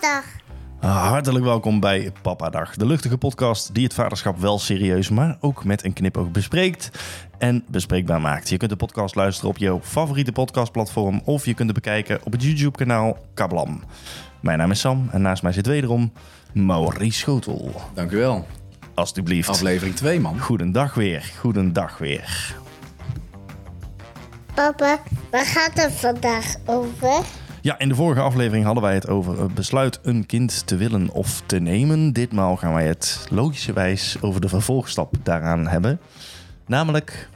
Papadag. Hartelijk welkom bij Papadag, de luchtige podcast die het vaderschap wel serieus, maar ook met een knipoog bespreekt en bespreekbaar maakt. Je kunt de podcast luisteren op jouw favoriete podcastplatform of je kunt het bekijken op het YouTube-kanaal Kablam. Mijn naam is Sam en naast mij zit wederom Maurice Schotel. Dank u wel. Alsjeblieft. Aflevering 2, man. Goedendag weer, goedendag weer. Papa, waar gaat het vandaag over? Ja, in de vorige aflevering hadden wij het over het besluit een kind te willen of te nemen. Ditmaal gaan wij het logischerwijs over de vervolgstap daaraan hebben. Namelijk,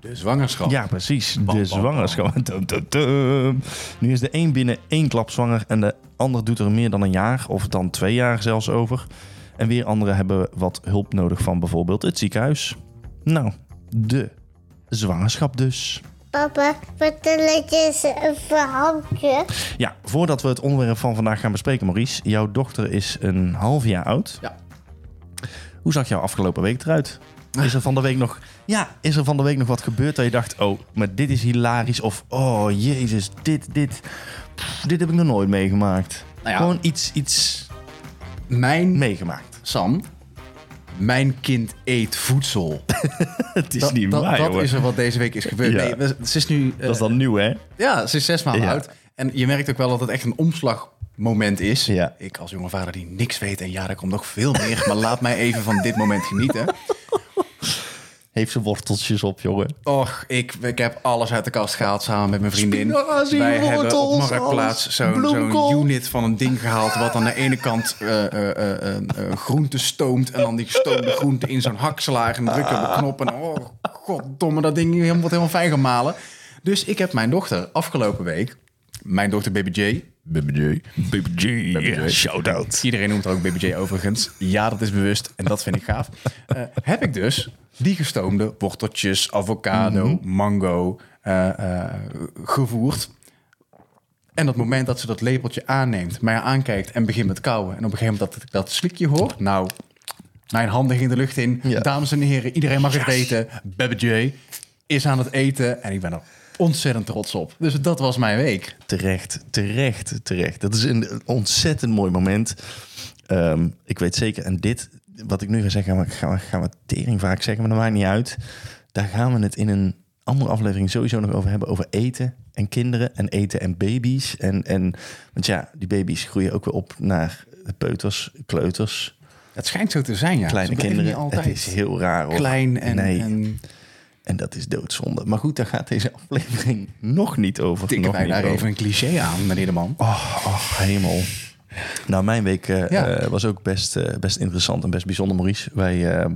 De zwangerschap. ja precies, de bam, zwangerschap. Nu is de een binnen één klap zwanger en de ander doet er meer dan een jaar of dan twee jaar zelfs over. En weer anderen hebben wat hulp nodig van bijvoorbeeld het ziekenhuis. Nou, de zwangerschap dus. Papa, vertel ik je eens een verhaaltje. Ja, voordat we het onderwerp van vandaag gaan bespreken, Maurice. Jouw dochter is een half jaar oud. Ja. Hoe zag jouw afgelopen week eruit? Is er van de week nog, ja, is er van de week nog wat gebeurd dat je dacht, oh, maar dit is hilarisch. Of, oh, jezus, dit, dit, pff, dit heb ik nog nooit meegemaakt. Nou ja. Gewoon iets, iets Mijn, meegemaakt. Sam, mijn kind eet voedsel. Het is dat niet dat, waar, dat hoor. is er wat deze week is gebeurd. Ja. Nee, ze is nu... eh, Dat is dan nieuw, hè? Ja, ze is zes maanden Ja. oud. En je merkt ook wel dat het echt een omslagmoment is. Ja. Ik als jonge vader die niks weet en ja, er komt nog veel meer. maar laat mij even van dit moment genieten. Heeft ze worteltjes op, jongen. Och, ik, ik heb alles uit de kast gehaald samen met mijn vriendin. Spinazie, Wij hebben op wortels, Marktplaats zo'n unit van een ding gehaald... wat aan de ene kant eh, groente stoomt... en dan die gestoomde groente in zo'n hakslager... en drukken op de knop en oh, goddomme, dat ding helemaal- wordt helemaal fijn gemalen. Dus ik heb mijn dochter afgelopen week... mijn dochter Baby J... Baby J. Baby J. Baby J. Shout-out. Iedereen noemt ook Baby J overigens. Ja, dat is bewust en dat vind ik gaaf. Eh, heb ik dus die gestoomde worteltjes, avocado, mango eh, eh, gevoerd. En op het moment dat ze dat lepeltje aanneemt, mij aankijkt en begint met kauwen... en op een gegeven moment dat ik dat slikje hoor... nou, mijn handen gingen de lucht in. Ja. Dames en heren, iedereen mag het weten. Baby J is aan het eten en ik ben er ontzettend trots op. Dus dat was mijn week. Terecht, terecht, terecht. Dat is een ontzettend mooi moment. Ehm, ik weet zeker, en dit, wat ik nu ga zeggen, gaan we, gaan we, gaan we tering vaak zeggen, maar dat maakt niet uit. Daar gaan we het in een andere aflevering sowieso nog over hebben, over eten en kinderen en eten en baby's. En, en, want ja, die baby's groeien ook weer op naar peuters, kleuters, Het schijnt zo te zijn, ja. kleine kinderen. Niet altijd. Het is heel raar hoor. klein en, nee, en en dat is doodzonde. Maar goed, daar gaat deze aflevering nog niet over. tikken wij daar over. even een cliché aan, meneer de man. Oh, oh, hemel. Nou, mijn week eh, Ja. eh, was ook best, eh, best interessant en best bijzonder, Maurice. Wij,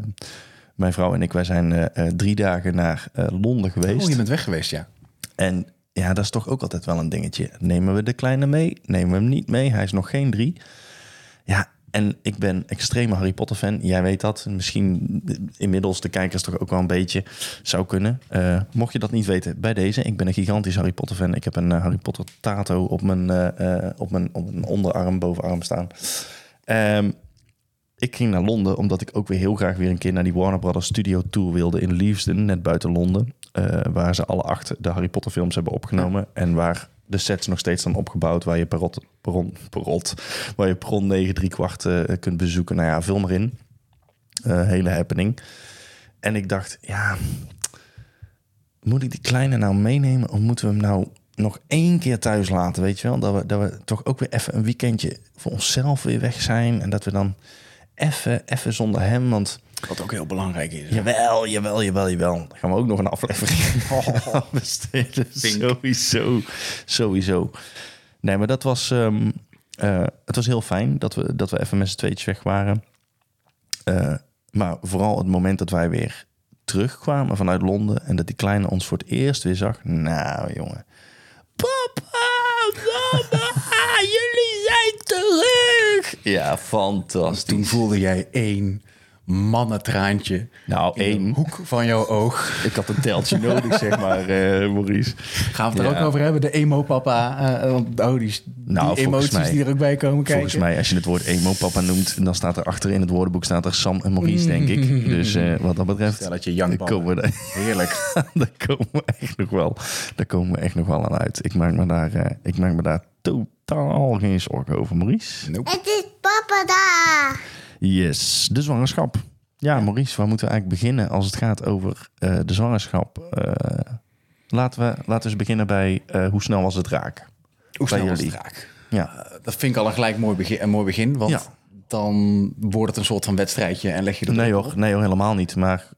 mijn vrouw en ik, wij zijn drie dagen naar Londen geweest. Oh, je bent weg geweest, ja. En ja, dat is toch ook altijd wel een dingetje. Nemen we de kleine mee? Nemen we hem niet mee? Hij is nog geen drie. Ja, en ik ben extreme Harry Potter fan. Jij weet dat. Misschien inmiddels de kijkers toch ook wel een beetje zou kunnen. Eh, mocht je dat niet weten, bij deze. Ik ben een gigantisch Harry Potter fan. Ik heb een eh, Harry Potter tato op mijn, eh, op mijn, op mijn onderarm, bovenarm staan. Ehm, ik ging naar Londen omdat ik ook weer heel graag weer een keer naar die Warner Brothers Studio Tour wilde in Leavesden, net buiten Londen. waar ze alle acht de Harry Potter films hebben opgenomen. En waar de sets nog steeds staan opgebouwd. Waar je perrot, perron, perrot, waar je perron 9 3 kwart eh, kunt bezoeken. Nou ja, vul maar in. Eh, hele happening. En ik dacht, ja, moet ik die kleine nou meenemen? Of moeten we hem nou nog één keer thuis laten, weet je wel? Dat we, dat we toch ook weer even een weekendje voor onszelf weer weg zijn. En dat we dan even, even zonder hem, want... Wat ook heel belangrijk is. Jawel, jawel, jawel, jawel. Dan gaan we ook nog een aflevering aan besteden. Pink. Sowieso, sowieso. Nee, maar dat was... ehm, eh, het was heel fijn dat we, dat we even met z'n tweetjes weg waren. Eh, maar vooral het moment dat wij weer terugkwamen vanuit Londen... en dat die kleine ons voor het eerst weer zag. Nou, jongen. Papa, mama, jullie zijn terug! Ja, fantastisch. Toen voelde jij één mannentraantje Nou, in één. de hoek van jouw oog. Ik had een teltje nodig, zeg maar, eh, Maurice. Gaan we het er Ja. ook over hebben? De emo-papa. eh, want oh, die, die Nou, volgens emoties mij- die er ook bij komen kijken. Volgens mij, als je het woord emo-papa noemt, dan staat er achter in het woordenboek staat er Sam en Maurice, denk ik. Dus eh, wat dat betreft, Stel dat je komen, we, Heerlijk. daar komen we echt nog wel, daar komen we echt nog wel aan uit. Ik maak me daar, ik maak me daar totaal totaal geen zorgen over, Maurice. Nope. Het is papa daar. Yes, de zwangerschap. Ja, Maurice, waar moeten we eigenlijk beginnen als het gaat over eh, de zwangerschap? Eh, laten, we, laten we eens beginnen bij eh, hoe snel was het raak? Hoe snel was het raak? Ja, dat vind ik al een gelijk mooi begin, een mooi begin. Want Ja. dan wordt het een soort van wedstrijdje en leg je de nee hoor, op. nee hoor, helemaal niet. Maar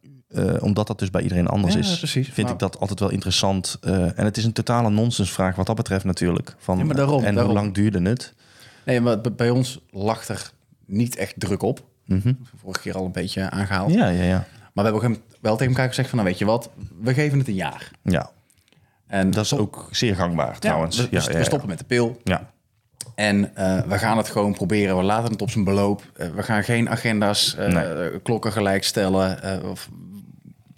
omdat dat dus bij iedereen anders Ja, is, precies. vind Maar- ik dat altijd wel interessant. En het is een totale nonsensvraag wat dat betreft natuurlijk. Van, Ja, maar daarom, en daarom. hoe lang duurde het? Nee, maar bij ons lag er niet echt druk op. Mhm. Vorige keer al een beetje aangehaald. Ja, ja, ja. Maar we hebben wel tegen elkaar gezegd van, nou weet je wat, we geven het een jaar. Ja, En dat is ook zeer gangbaar trouwens. Ja, we, ja, ja, stoppen met de pil. Ja, En eh, we gaan het gewoon proberen. We laten het op zijn beloop. Eh, we gaan geen agenda's, eh, klokken gelijk stellen. of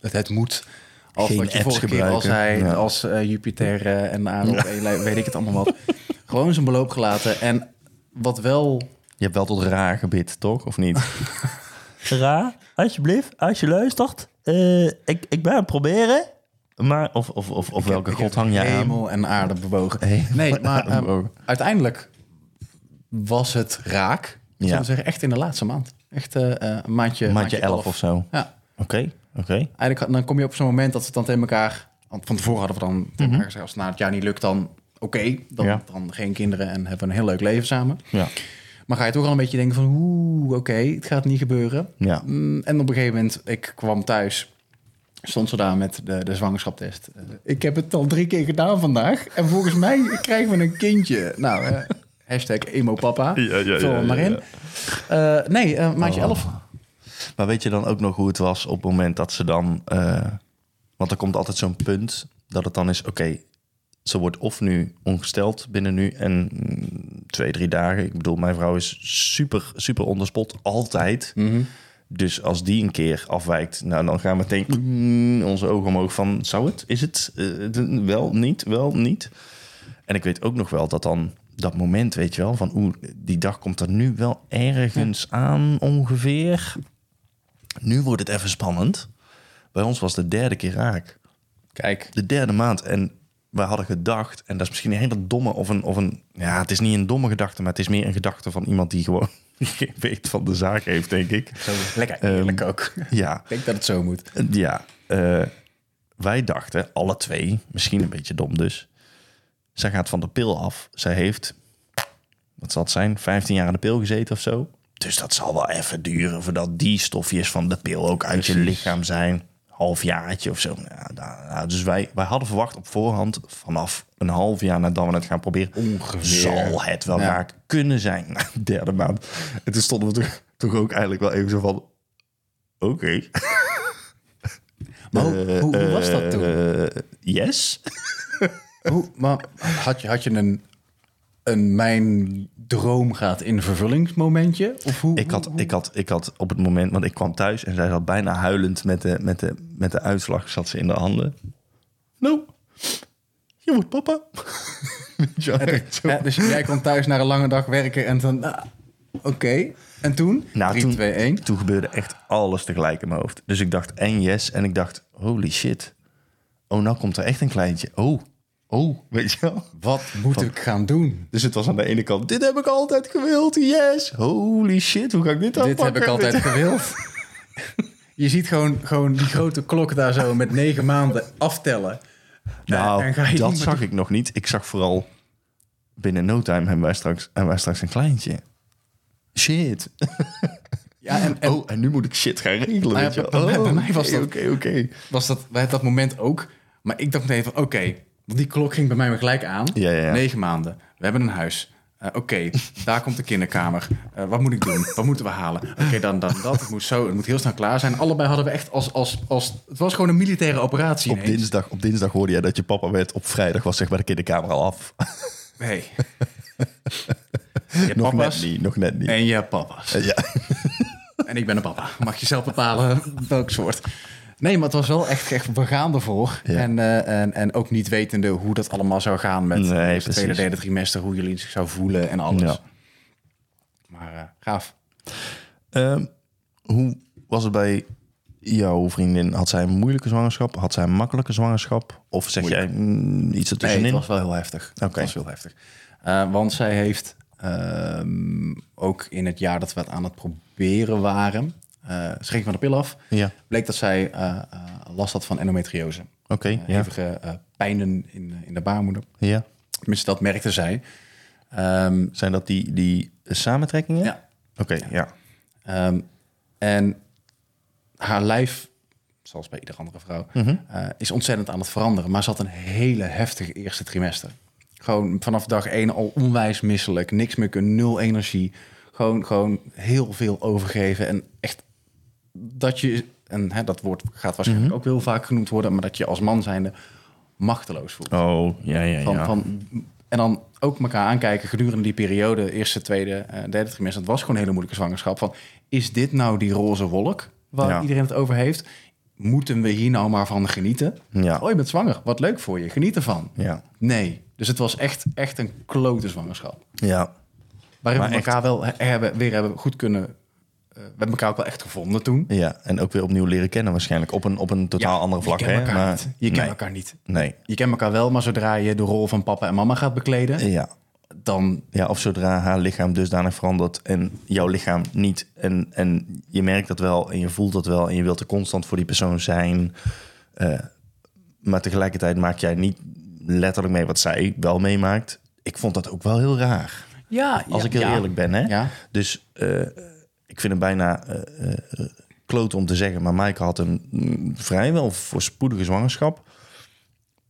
het, het moet. Als Geen wat je apps vorige keer al gebruiken. zei. Als Jupiter en de aarde op één lijn, weet ik het allemaal wat. gewoon zijn beloop gelaten. En wat wel... je hebt wel tot raar gebit, toch? Of niet? Ra, alsjeblieft, als je luistert. eh, ik, ik ben aan het proberen. maar, of, of, of, of welke god hang je aan? Hemel en aarde bewogen. Hemel nee, maar eh, bewogen. uiteindelijk was het raak. Ik Ja. zou zeggen, echt in de laatste maand. Echt eh, eh, een maandje, Maandje 11 of zo. Ja. Oké, oké. Eigenlijk dan kom je op zo'n moment dat het dan tegen elkaar... Want van tevoren hadden we dan tegen elkaar gezegd... als het na het jaar niet lukt, dan oké. dan, Ja. dan geen kinderen en hebben we een heel leuk leven samen. Ja. Maar ga je toch al een beetje denken van... oeh, oké, het gaat niet gebeuren. Ja. Mm, en op een gegeven moment, ik kwam thuis... stond ze daar met de, de zwangerschapstest. Eh, ik heb het al drie keer gedaan vandaag. En volgens mij krijgen we een kindje. Nou, eh, hashtag emo-papa. Ja, maar in. Eh, nee, eh, maandje Oh. 11. Maar weet je dan ook nog hoe het was op het moment dat ze dan... eh, want er komt altijd zo'n punt dat het dan is... Oké, ze wordt of nu ongesteld binnen nu en twee, drie dagen. Ik bedoel, mijn vrouw is super, super onderspot. Altijd. Mhm. Dus als die een keer afwijkt, nou, dan gaan we meteen mm, onze ogen omhoog van... Zou het? Is het? Eh, d- wel, niet? Wel, niet? En ik weet ook nog wel dat dan dat moment, weet je wel, van oeh, die dag komt er nu wel ergens aan ongeveer. Nu wordt het even spannend. Bij ons was de derde keer raak. Kijk, De derde maand. En we hadden gedacht, en dat is misschien een hele domme of een, of een... Ja, het is niet een domme gedachte, maar het is meer een gedachte van iemand die gewoon geen weet van de zaak heeft, denk ik. zo lekker Ehm, eerlijk ook. Ja, Ik denk dat het zo moet. ja, eh, wij dachten, alle twee, misschien een beetje dom dus. Zij gaat van de pil af. Zij heeft, wat zal het zijn, 15 jaar aan de pil gezeten of zo. Dus dat zal wel even duren voordat die stofjes van de pil ook uit je lichaam zijn. Halfjaartje of zo. Ja, nou, dus wij, wij hadden verwacht op voorhand, vanaf een half jaar nadat we het gaan proberen, Ongeveer. zal het wel Ja. raak kunnen zijn. Derde maand. En toen stonden we toch, toch ook eigenlijk wel even zo van, oké. Maar hoe, hoe, hoe was dat toen? Eh, yes. Hoe, maar had je, had je een, een mijn droom gaat in vervullingsmomentje? Of hoe, Ik had, hoe- ik, had, ik had op het moment, want ik kwam thuis en zij zat bijna huilend met de, met de, met de uitslag, zat ze in de handen. Nou, je wordt papa. Ja, dus jij komt thuis na een lange dag werken en dan... ah, Oké, en toen? Nou, 3, toen- 2, 1. Toen gebeurde echt alles tegelijk in mijn hoofd. Dus ik dacht en yes en ik dacht, holy shit. Oh, nou komt er echt een kleintje. Oh, oh, weet je wel. Wat moet ik gaan doen? Dus het was aan de ene kant, dit heb ik altijd gewild, yes. Holy shit, hoe ga ik dit Dit aanpakken? heb ik altijd gewild. Je ziet gewoon, gewoon die grote klok daar zo met negen maanden aftellen. Nou, En ga je dat zag ik nog niet. Ik zag vooral binnen no time hebben wij straks, hebben wij straks een kleintje. Shit. Ja, en, en oh, en nu moet ik shit gaan regelen. Nou ja, weet je bij- Oh, mij was oké, dat- Oké, oké. was dat bij dat moment ook. Maar ik dacht meteen van, oké, want die klok ging bij mij weer gelijk aan. Ja, ja, ja. Negen maanden. We hebben een huis. Eh, oké, daar komt de kinderkamer. Eh, wat moet ik doen? Wat moeten we halen? Oké, dan, dan dat. Het moet zo, het moet heel snel klaar zijn. Allebei hadden we echt als, als, als... Het was gewoon een militaire operatie Op ineens. dinsdag, op dinsdag hoorde jij dat je papa werd. Op vrijdag was zeg maar de kinderkamer al af. Je nog papa's net niet, nog net niet. en je papa's. Ja. En ik ben een papa. Mag je zelf bepalen welk soort. Nee, maar het was wel echt, echt we gaan ervoor. Ja. En, eh, en, en ook niet wetende hoe dat allemaal zou gaan met Nee, het tweede, derde trimester, hoe jullie zich zou voelen en alles. Ja. Maar eh, gaaf. Ehm, hoe was het bij jouw vriendin? Had zij een moeilijke zwangerschap? Had zij een makkelijke zwangerschap? Of zeg jij mm, iets Nee, ertussenin? het was wel heel heftig. Oké. was heel heftig. Eh, want zij heeft ehm, ook in het jaar dat we het aan het proberen waren, eh ze ging van de pil af, Ja, bleek dat zij eh, eh, last had van endometriose. oké. Eh, ja. Hevige eh, pijnen in, in de baarmoeder. ja. Tenminste, dat merkte zij. Ehm, Zijn dat die, die samentrekkingen? ja. Oké, ja. Ehm, en haar lijf, zoals bij iedere andere vrouw, Mhm. eh, is ontzettend aan het veranderen. Maar ze had een hele heftige eerste trimester. Gewoon vanaf dag één al onwijs misselijk. Niks meer kunnen, nul energie. Gewoon, gewoon heel veel overgeven. En echt dat je, en hè, dat woord gaat waarschijnlijk Mhm. ook heel vaak genoemd worden, maar dat je als man zijnde machteloos voelt. Oh, ja, ja, Van, ja. van, en dan ook elkaar aankijken gedurende die periode, eerste, tweede, eh, derde trimester. Het was gewoon een hele moeilijke zwangerschap. Van, is dit nou die roze wolk waar Ja. iedereen het over heeft? Moeten we hier nou maar van genieten? Ja. Oh, je bent zwanger. Wat leuk voor je. Geniet ervan. Ja. Nee. Dus het was echt, echt een klote zwangerschap. Ja. Waarin Maar we echt- elkaar wel he- hebben, weer hebben goed kunnen... eh, we hebben elkaar ook wel echt gevonden toen. Ja, en ook weer opnieuw leren kennen waarschijnlijk. Op een, op een totaal andere vlak. Je kent hè? elkaar Maar, niet. Je kent elkaar niet. Nee. Je kent elkaar wel, maar zodra je de rol van papa en mama gaat bekleden... Ja. dan ja, of zodra haar lichaam dusdanig verandert en jouw lichaam niet. En, en je merkt dat wel en je voelt dat wel en je wilt er constant voor die persoon zijn. Eh, maar tegelijkertijd maak jij niet letterlijk mee wat zij wel meemaakt. Ik vond dat ook wel heel raar. Ja, Als ik heel eerlijk ben, hè? Ja. Dus eh, ik vind het bijna eh, kloot om te zeggen, maar Maaike had een mm, vrijwel voorspoedige zwangerschap.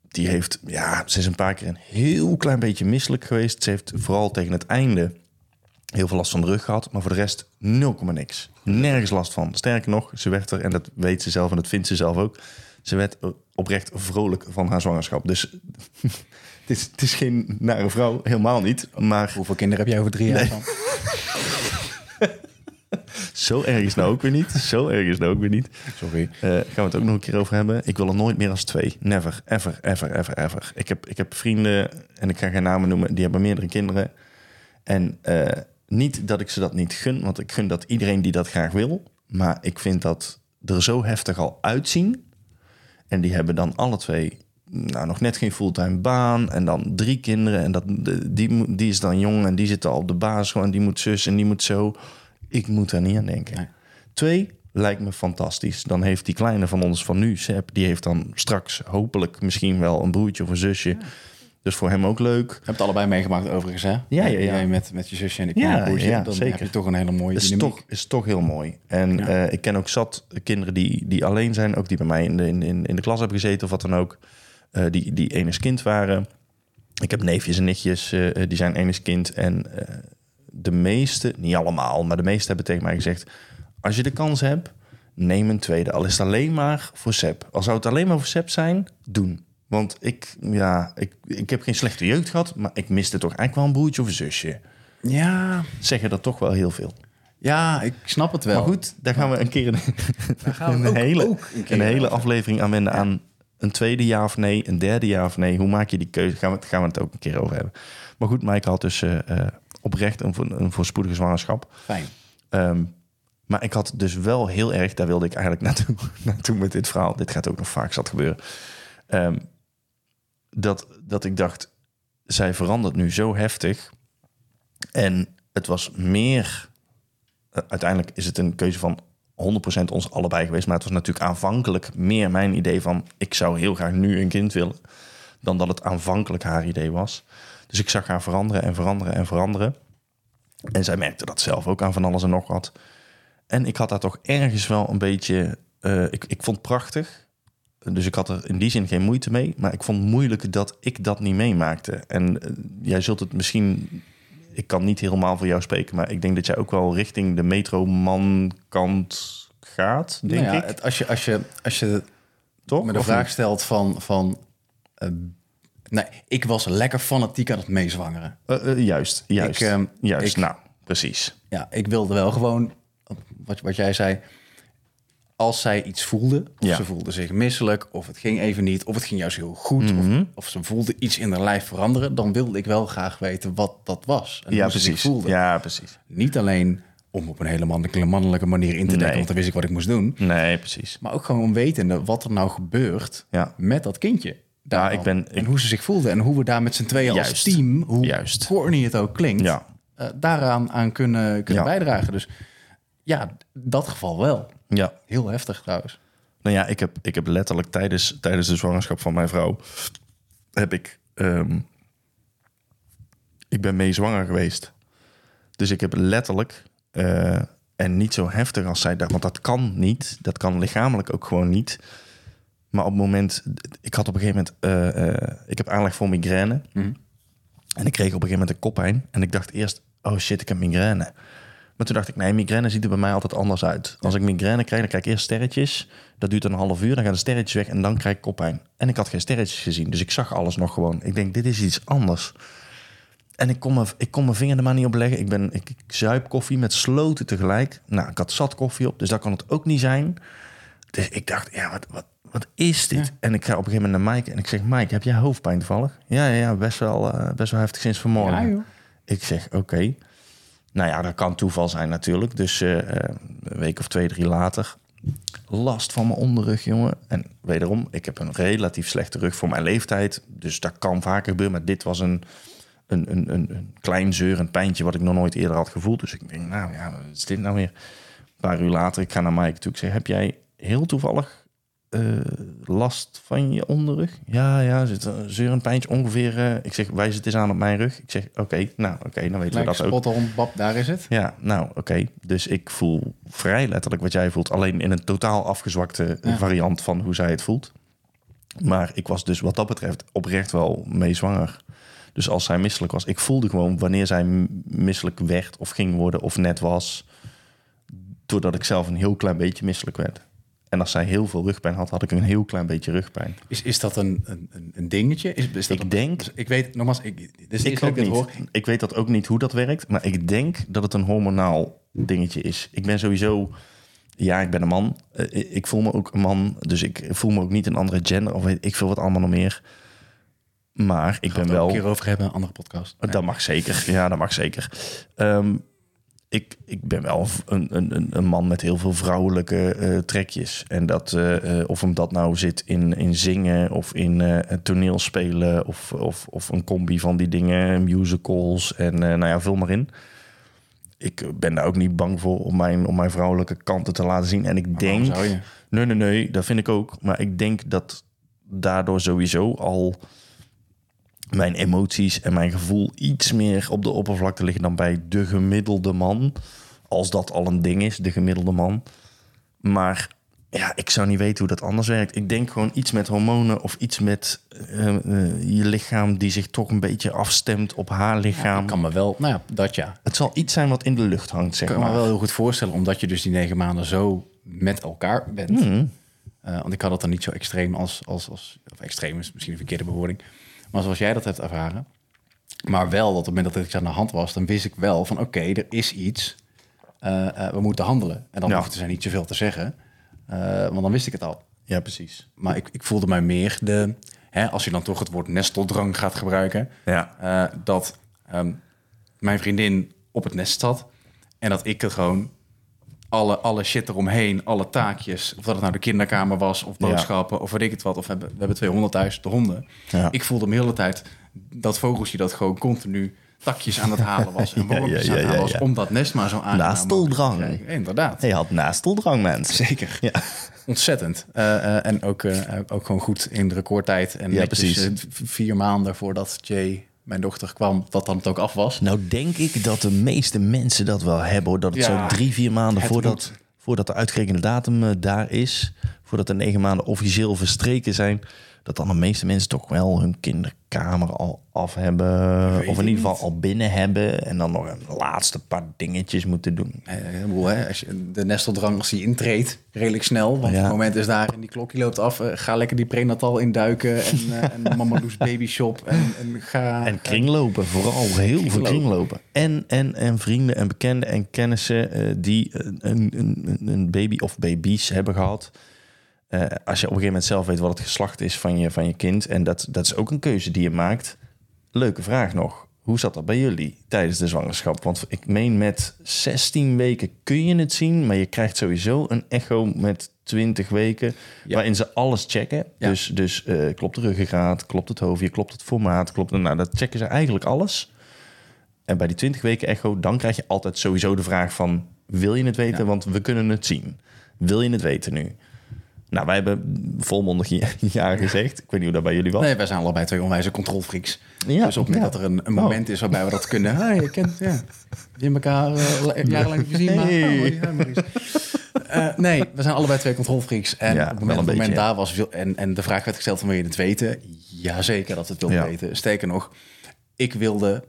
Die heeft, ja, ze is een paar keer een heel klein beetje misselijk geweest. Ze heeft vooral tegen het einde heel veel last van de rug gehad, maar voor de rest 0, niks. Nergens last van. Sterker nog, ze werd er, en dat weet ze zelf en dat vindt ze zelf ook, ze werd oprecht vrolijk van haar zwangerschap. Dus het, is, het is geen nare vrouw, helemaal niet. Maar Hoeveel kinderen heb jij over drie jaar van? Zo erg is nou ook weer niet. Zo erg is nou ook weer niet. Sorry. Eh, gaan we het ook nog een keer over hebben. Ik wil er nooit meer als twee. Never, ever, ever, ever, ever. Ik heb, ik heb vrienden, en ik ga geen namen noemen, die hebben meerdere kinderen. En eh, niet dat ik ze dat niet gun, want ik gun dat iedereen die dat graag wil. Maar ik vind dat er zo heftig al uitzien. En die hebben dan alle twee nou, nog net geen fulltime baan. En dan drie kinderen. En dat, die, die is dan jong en die zit al op de baas. Gewoon, die moet zus en die moet zo. Ik moet daar niet aan denken. Nee. Twee lijkt me fantastisch. Dan heeft die kleine van ons van nu, Seb, die heeft dan straks hopelijk misschien wel een broertje of een zusje. Dus voor hem ook leuk. Je hebt het allebei meegemaakt overigens, hè? Ja, ja, ja. Jij met, met je zusje en ik Ja, broertje. ja, dan zeker. heb je toch een hele mooie Is dynamiek. toch, is toch heel mooi. En Ja. eh, ik ken ook zat kinderen die, die alleen zijn, ook die bij mij in de, in, in, in de klas hebben gezeten of wat dan ook, eh, die, die enig kind waren. Ik heb neefjes en nichtjes, eh, die zijn enig kind. En de meeste, niet allemaal, maar de meeste hebben tegen mij gezegd: als je de kans hebt, neem een tweede. Al is het alleen maar voor Seb. Al zou het alleen maar voor Seb zijn, doen. Want ik, ja, ik, ik heb geen slechte jeugd gehad, maar ik miste toch eigenlijk wel een broertje of een zusje. Ja, Zeggen dat toch wel heel veel. ja, ik snap het wel. Maar goed, daar gaan we een keer een, Daar gaan we een ook- hele, ook een hele aflevering aan wenden aan een tweede ja of nee, een derde ja of nee. Hoe maak je die keuze? Gaan we, het- gaan we het ook een keer over hebben. Maar goed, Maaike had dus eh, eh, oprecht een, vo- een voorspoedige zwangerschap. Fijn. Ehm, maar ik had dus wel heel erg, daar wilde ik eigenlijk naartoe, naartoe met dit verhaal. Dit gaat ook nog vaak zat gebeuren. Ehm, dat, dat ik dacht, zij verandert nu zo heftig. En het was meer, eh, uiteindelijk is het een keuze van 100% ons allebei geweest. Maar het was natuurlijk aanvankelijk meer mijn idee van, ik zou heel graag nu een kind willen. Dan dat het aanvankelijk haar idee was. Dus ik zag haar veranderen en veranderen en veranderen. En zij merkte dat zelf ook aan van alles en nog wat. En ik had daar toch ergens wel een beetje... eh, ik, ik vond het prachtig. Dus ik had er in die zin geen moeite mee. Maar ik vond het moeilijk dat ik dat niet meemaakte. En eh, jij zult het misschien... Ik kan niet helemaal voor jou spreken... maar ik denk dat jij ook wel richting de metroman kant gaat, denk Nou ja, ik. Het, als, je, als, je, als je Toch? me de vraag niet? stelt van... van eh, nee, ik was lekker fanatiek aan het meezwangeren. Eh, eh, juist, juist. Ik, ehm, juist, ik- nou, precies. Ja, ik wilde wel gewoon, wat, wat jij zei... Als zij iets voelde, of Ja. ze voelde zich misselijk... of het ging even niet, of het ging juist heel goed... Mhm. of, of ze voelde iets in haar lijf veranderen... dan wilde ik wel graag weten wat dat was. En Ja, hoe ze zich precies. voelde. Ja, precies. Niet alleen om op een hele mannelijke, mannelijke manier in te denken... Nee. want dan wist ik wat ik moest doen... Nee, precies. Maar ook gewoon wetende wat er nou gebeurt Ja. met dat kindje. Daarvan. ik ben- en hoe ze zich voelden en hoe we daar met z'n tweeën als team, hoe Juist. corny het ook klinkt, Ja. eh, daaraan aan kunnen, kunnen Ja. bijdragen. Dus ja, dat geval wel. Ja. Heel heftig trouwens. Nou ja, ik heb, ik heb letterlijk tijdens, tijdens de zwangerschap van mijn vrouw... heb ik... ehm, ik ben mee zwanger geweest. Dus ik heb letterlijk... eh, en niet zo heftig als zij dacht, want dat kan niet. Dat kan lichamelijk ook gewoon niet. Maar op het moment... Ik had op een gegeven moment... eh, eh, ik heb aanleg voor migraine. En ik kreeg op een gegeven moment een koppijn. En ik dacht eerst, oh shit, ik heb migraine. Maar toen dacht ik, nee, migraine ziet er bij mij altijd anders uit. Als ik migraine krijg, dan krijg ik eerst sterretjes. Dat duurt een half uur, dan gaan de sterretjes weg en dan krijg ik koppijn. En ik had geen sterretjes gezien, dus ik zag alles nog gewoon. Ik denk, dit is iets anders. En ik kon, mijn, ik kon mijn vinger er maar niet op leggen. Ik, ben, ik, ik zuip koffie met sloten tegelijk. Nou, ik had zat koffie op, dus dat kan het ook niet zijn. Dus ik dacht, ja, wat, wat, wat is dit? En ik ga op een gegeven moment naar Mike en ik zeg... Mike, heb jij hoofdpijn toevallig? Ja, ja, ja best, wel, eh, best wel heftig sinds vanmorgen. Ja. Ik zeg, oké. Nou ja, dat kan toeval zijn natuurlijk. Dus eh, een week of twee, drie later... last van mijn onderrug, jongen. En wederom, ik heb een relatief slechte rug voor mijn leeftijd. Dus dat kan vaker gebeuren. Maar dit was een, een, een, een, een klein zeurend pijntje... wat ik nog nooit eerder had gevoeld. Dus ik denk, nou ja, wat is dit nou weer? Een paar uur later, ik ga naar Mike toe. Ik zeg, heb jij heel toevallig eh, last van je onderrug? Ja, ja, zit een zeurend pijntje ongeveer. eh, ik zeg, wijs het eens aan op mijn rug. Ik zeg, oké, nou oké, dan weten we Gelijk dat ook. spot on, bab, daar is het. Ja, nou oké. Dus ik voel vrij letterlijk wat jij voelt. Alleen in een totaal afgezwakte Ja. variant van hoe zij het voelt. Maar ik was dus wat dat betreft oprecht wel mee zwanger. Dus als zij misselijk was, ik voelde gewoon wanneer zij misselijk werd of ging worden of net was. Doordat ik zelf een heel klein beetje misselijk werd. En als zij heel veel rugpijn had, had ik een heel klein beetje rugpijn. Is, is dat een, een, een- dingetje? Is, is dat Ik een- denk- dus ik weet, nogmaals, ik, de Ik ook niet. hoor. Ik weet dat ook niet hoe dat werkt, maar ik denk dat het een hormonaal dingetje is. Ik ben sowieso, ja, ik ben een man. Eh, Ik voel me ook een man, dus ik voel me ook niet een andere gender of weet ik veel wat allemaal nog meer. Maar ik ben wel. een keer over hebben, een andere podcast. Dat mag zeker. Ja, dat mag zeker. Ehm, ik, ik ben wel een, een, een- man met heel veel vrouwelijke eh, trekjes. En dat, eh, eh, of hem dat nou zit in, in zingen of in toneelspelen of, of, of een combi van die dingen, musicals en nou ja, vul maar in. Ik ben daar ook niet bang voor om mijn, om mijn vrouwelijke kanten te laten zien. En ik denk. zou je? Nee, nee, nee, dat vind ik ook. Maar ik denk dat daardoor sowieso al mijn emoties en mijn gevoel iets meer op de oppervlakte liggen dan bij de gemiddelde man. Als dat al een ding is, de gemiddelde man. Maar ja, ik zou niet weten hoe dat anders werkt. Ik denk gewoon iets met hormonen of iets met eh, eh, je lichaam die zich toch een beetje afstemt op haar lichaam. Kan me wel, nou ja, dat ja. Het zal iets zijn wat in de lucht hangt, zeg Ik kan me wel heel goed voorstellen, omdat je dus die negen maanden zo met elkaar bent. Mhm. Eh, want ik had dat dan niet zo extreem als, als, als of extreem is misschien een verkeerde bewoording, maar zoals jij dat hebt ervaren. Maar wel dat op het moment dat iets aan de hand was, dan wist ik wel van oké, er is iets, Eh, eh, we moeten handelen. En dan Ja. hoefde zij niet zoveel te zeggen, eh, want dan wist ik het al. Ja, precies. Maar ik, ik voelde mij meer de, hè, als je dan toch het woord nesteldrang gaat gebruiken, Ja. dat ehm, mijn vriendin op het nest zat en dat ik het gewoon alle, alle shit eromheen, alle taakjes, of dat het nou de kinderkamer was of Ja. boodschappen of weet ik het wat, of we hebben, we hebben 200 thuis, de honden. Ja. Ik voelde me de hele tijd dat vogeltje dat gewoon continu takjes aan het halen was en wormpjes ja, aan het halen was om dat nest maar zo aan Nasteldrang. Inderdaad. Hij had nasteldrang, mensen. Zeker. Ja. Ontzettend. Eh, eh, en ook, eh, ook gewoon goed in de recordtijd. En Ja, precies. vier maanden voordat Jay, mijn dochter, kwam, dat dan het ook af was. Nou denk ik dat de meeste mensen dat wel hebben. Hoor. Dat het Ja, zo drie, vier maanden voordat, voordat de uitgerekende datum eh, daar is... voordat de negen maanden officieel verstreken zijn... dat dan de meeste mensen toch wel hun kinderkamer al af hebben. Of in ieder geval al binnen hebben. En dan nog een laatste paar dingetjes moeten doen. Eh, als je, de nesteldrang, als die intreedt, redelijk snel. Want Ja. het moment is daar en die klokje loopt af. eh, ga lekker die prenatal induiken. En, eh en Mama Loes Baby Shop. En, en ga... En kringlopen, vooral heel veel Kringlopen. En, en, en vrienden en bekenden en kennissen eh, die een, een, een, een baby of baby's hebben gehad. Eh, als je op een gegeven moment zelf weet wat het geslacht is van je, van je kind. En dat, dat is ook een keuze die je maakt. Leuke vraag nog. Hoe zat dat bij jullie tijdens de zwangerschap? Want ik meen met 16 weken kun je het zien, maar je krijgt sowieso een echo met 20 weken, Ja. waarin ze alles checken. Ja. Dus, dus eh, klopt de ruggengraat, klopt het hoofdje, klopt het formaat, klopt... Nou, dat checken ze eigenlijk alles. En bij die 20 weken echo, dan krijg je altijd sowieso de vraag van... wil je het weten? Ja. Want we kunnen het zien. Wil je het weten nu? Nou, wij hebben volmondig ja- ja gezegd. Ik weet niet hoe dat bij jullie was. Nee, wij zijn allebei twee onwijze controlfreaks. Ja, dus op het ja. dat er een, een moment is waarbij we dat kunnen... Hey, je kent... Ja, je elkaar jarenlang gezien, maar... Oh. Eh, nee, we zijn allebei twee controlfreaks. En Ja, op het moment, een moment beetje. daar was... wil- En, en de vraag werd gesteld van wil je het weten? Jazeker dat we het Ja. weten. Sterker nog, ik wilde...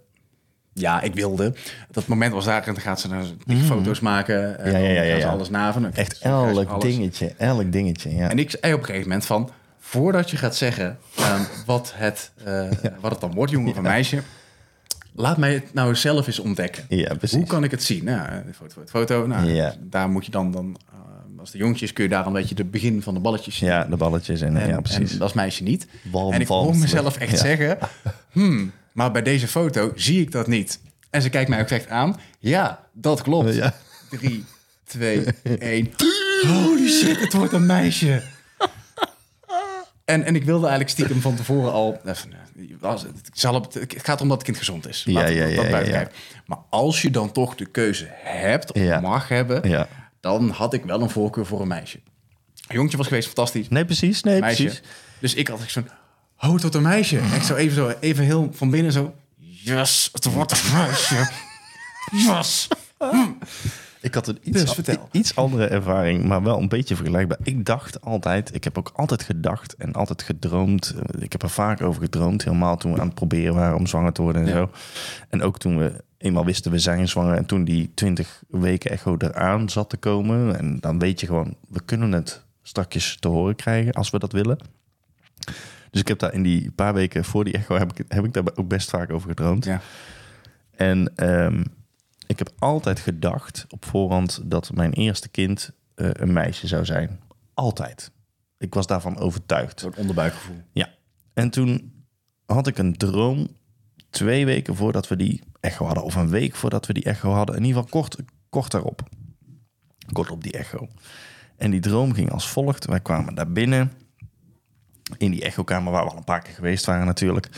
Ja, ik wilde. Dat moment was daar en dan gaat ze naar foto's maken. En. Ja, ja, ja, ze ja. alles naven. Echt elk dingetje, elk dingetje. Ja. En ik zei op een gegeven moment van... voordat je gaat zeggen ehm, wat, het, eh, wat het dan wordt, jongen of een meisje... laat mij het nou zelf eens ontdekken. ja, precies. Hoe kan ik het zien? Nou, foto, foto, foto. Nou, Ja. Daar moet je dan... dan eh, als de jongetjes kun je daar een beetje de begin van de balletjes zien. Ja, de balletjes en, En, ja, precies. en dat is meisje niet. En ik hoor mezelf echt ja. zeggen... Hmm, maar bij deze foto zie ik dat niet. En ze kijkt mij ook echt aan. Ja, dat klopt. Ja. Drie, twee, één. Holy shit, het wordt een meisje. En, en ik wilde eigenlijk stiekem van tevoren al... even, eh, als- Het, zal op- het gaat om dat het kind gezond is. Ja, ja, dat ja, buiten ja. Maar als je dan toch de keuze hebt of mag hebben... Dan had ik wel een voorkeur voor een meisje. Een jongetje was geweest, fantastisch Nee, precies. Nee, meisje. precies. Dus ik had echt zo'n, oh, wordt een meisje. En ik zo even, zo even heel van binnen zo, yes, het wordt een meisje. Yes. Ik had een iets, Dus iets andere ervaring, maar wel een beetje vergelijkbaar. Ik dacht altijd, ik heb ook altijd gedacht en altijd gedroomd. Ik heb er vaak over gedroomd, helemaal toen we aan het proberen waren om zwanger te worden en Ja. zo. En ook toen we eenmaal wisten we zijn zwanger en toen die 20 weken echo eraan zat te komen. En dan weet je gewoon, we kunnen het strakjes te horen krijgen als we dat willen. Dus ik heb daar in die paar weken voor die echo heb ik, heb ik daar ook best vaak over gedroomd. Ja. En ehm, ik heb altijd gedacht op voorhand dat mijn eerste kind eh, een meisje zou zijn. Altijd. Ik was daarvan overtuigd. Zo'n onderbuikgevoel. Ja. En toen had ik een droom twee weken voordat we die echo hadden. Of een week voordat we die echo hadden. In ieder geval kort, kort daarop. Kort op die echo. En die droom ging als volgt. Wij kwamen daar binnen. In die echokamer waar we al een paar keer geweest waren natuurlijk.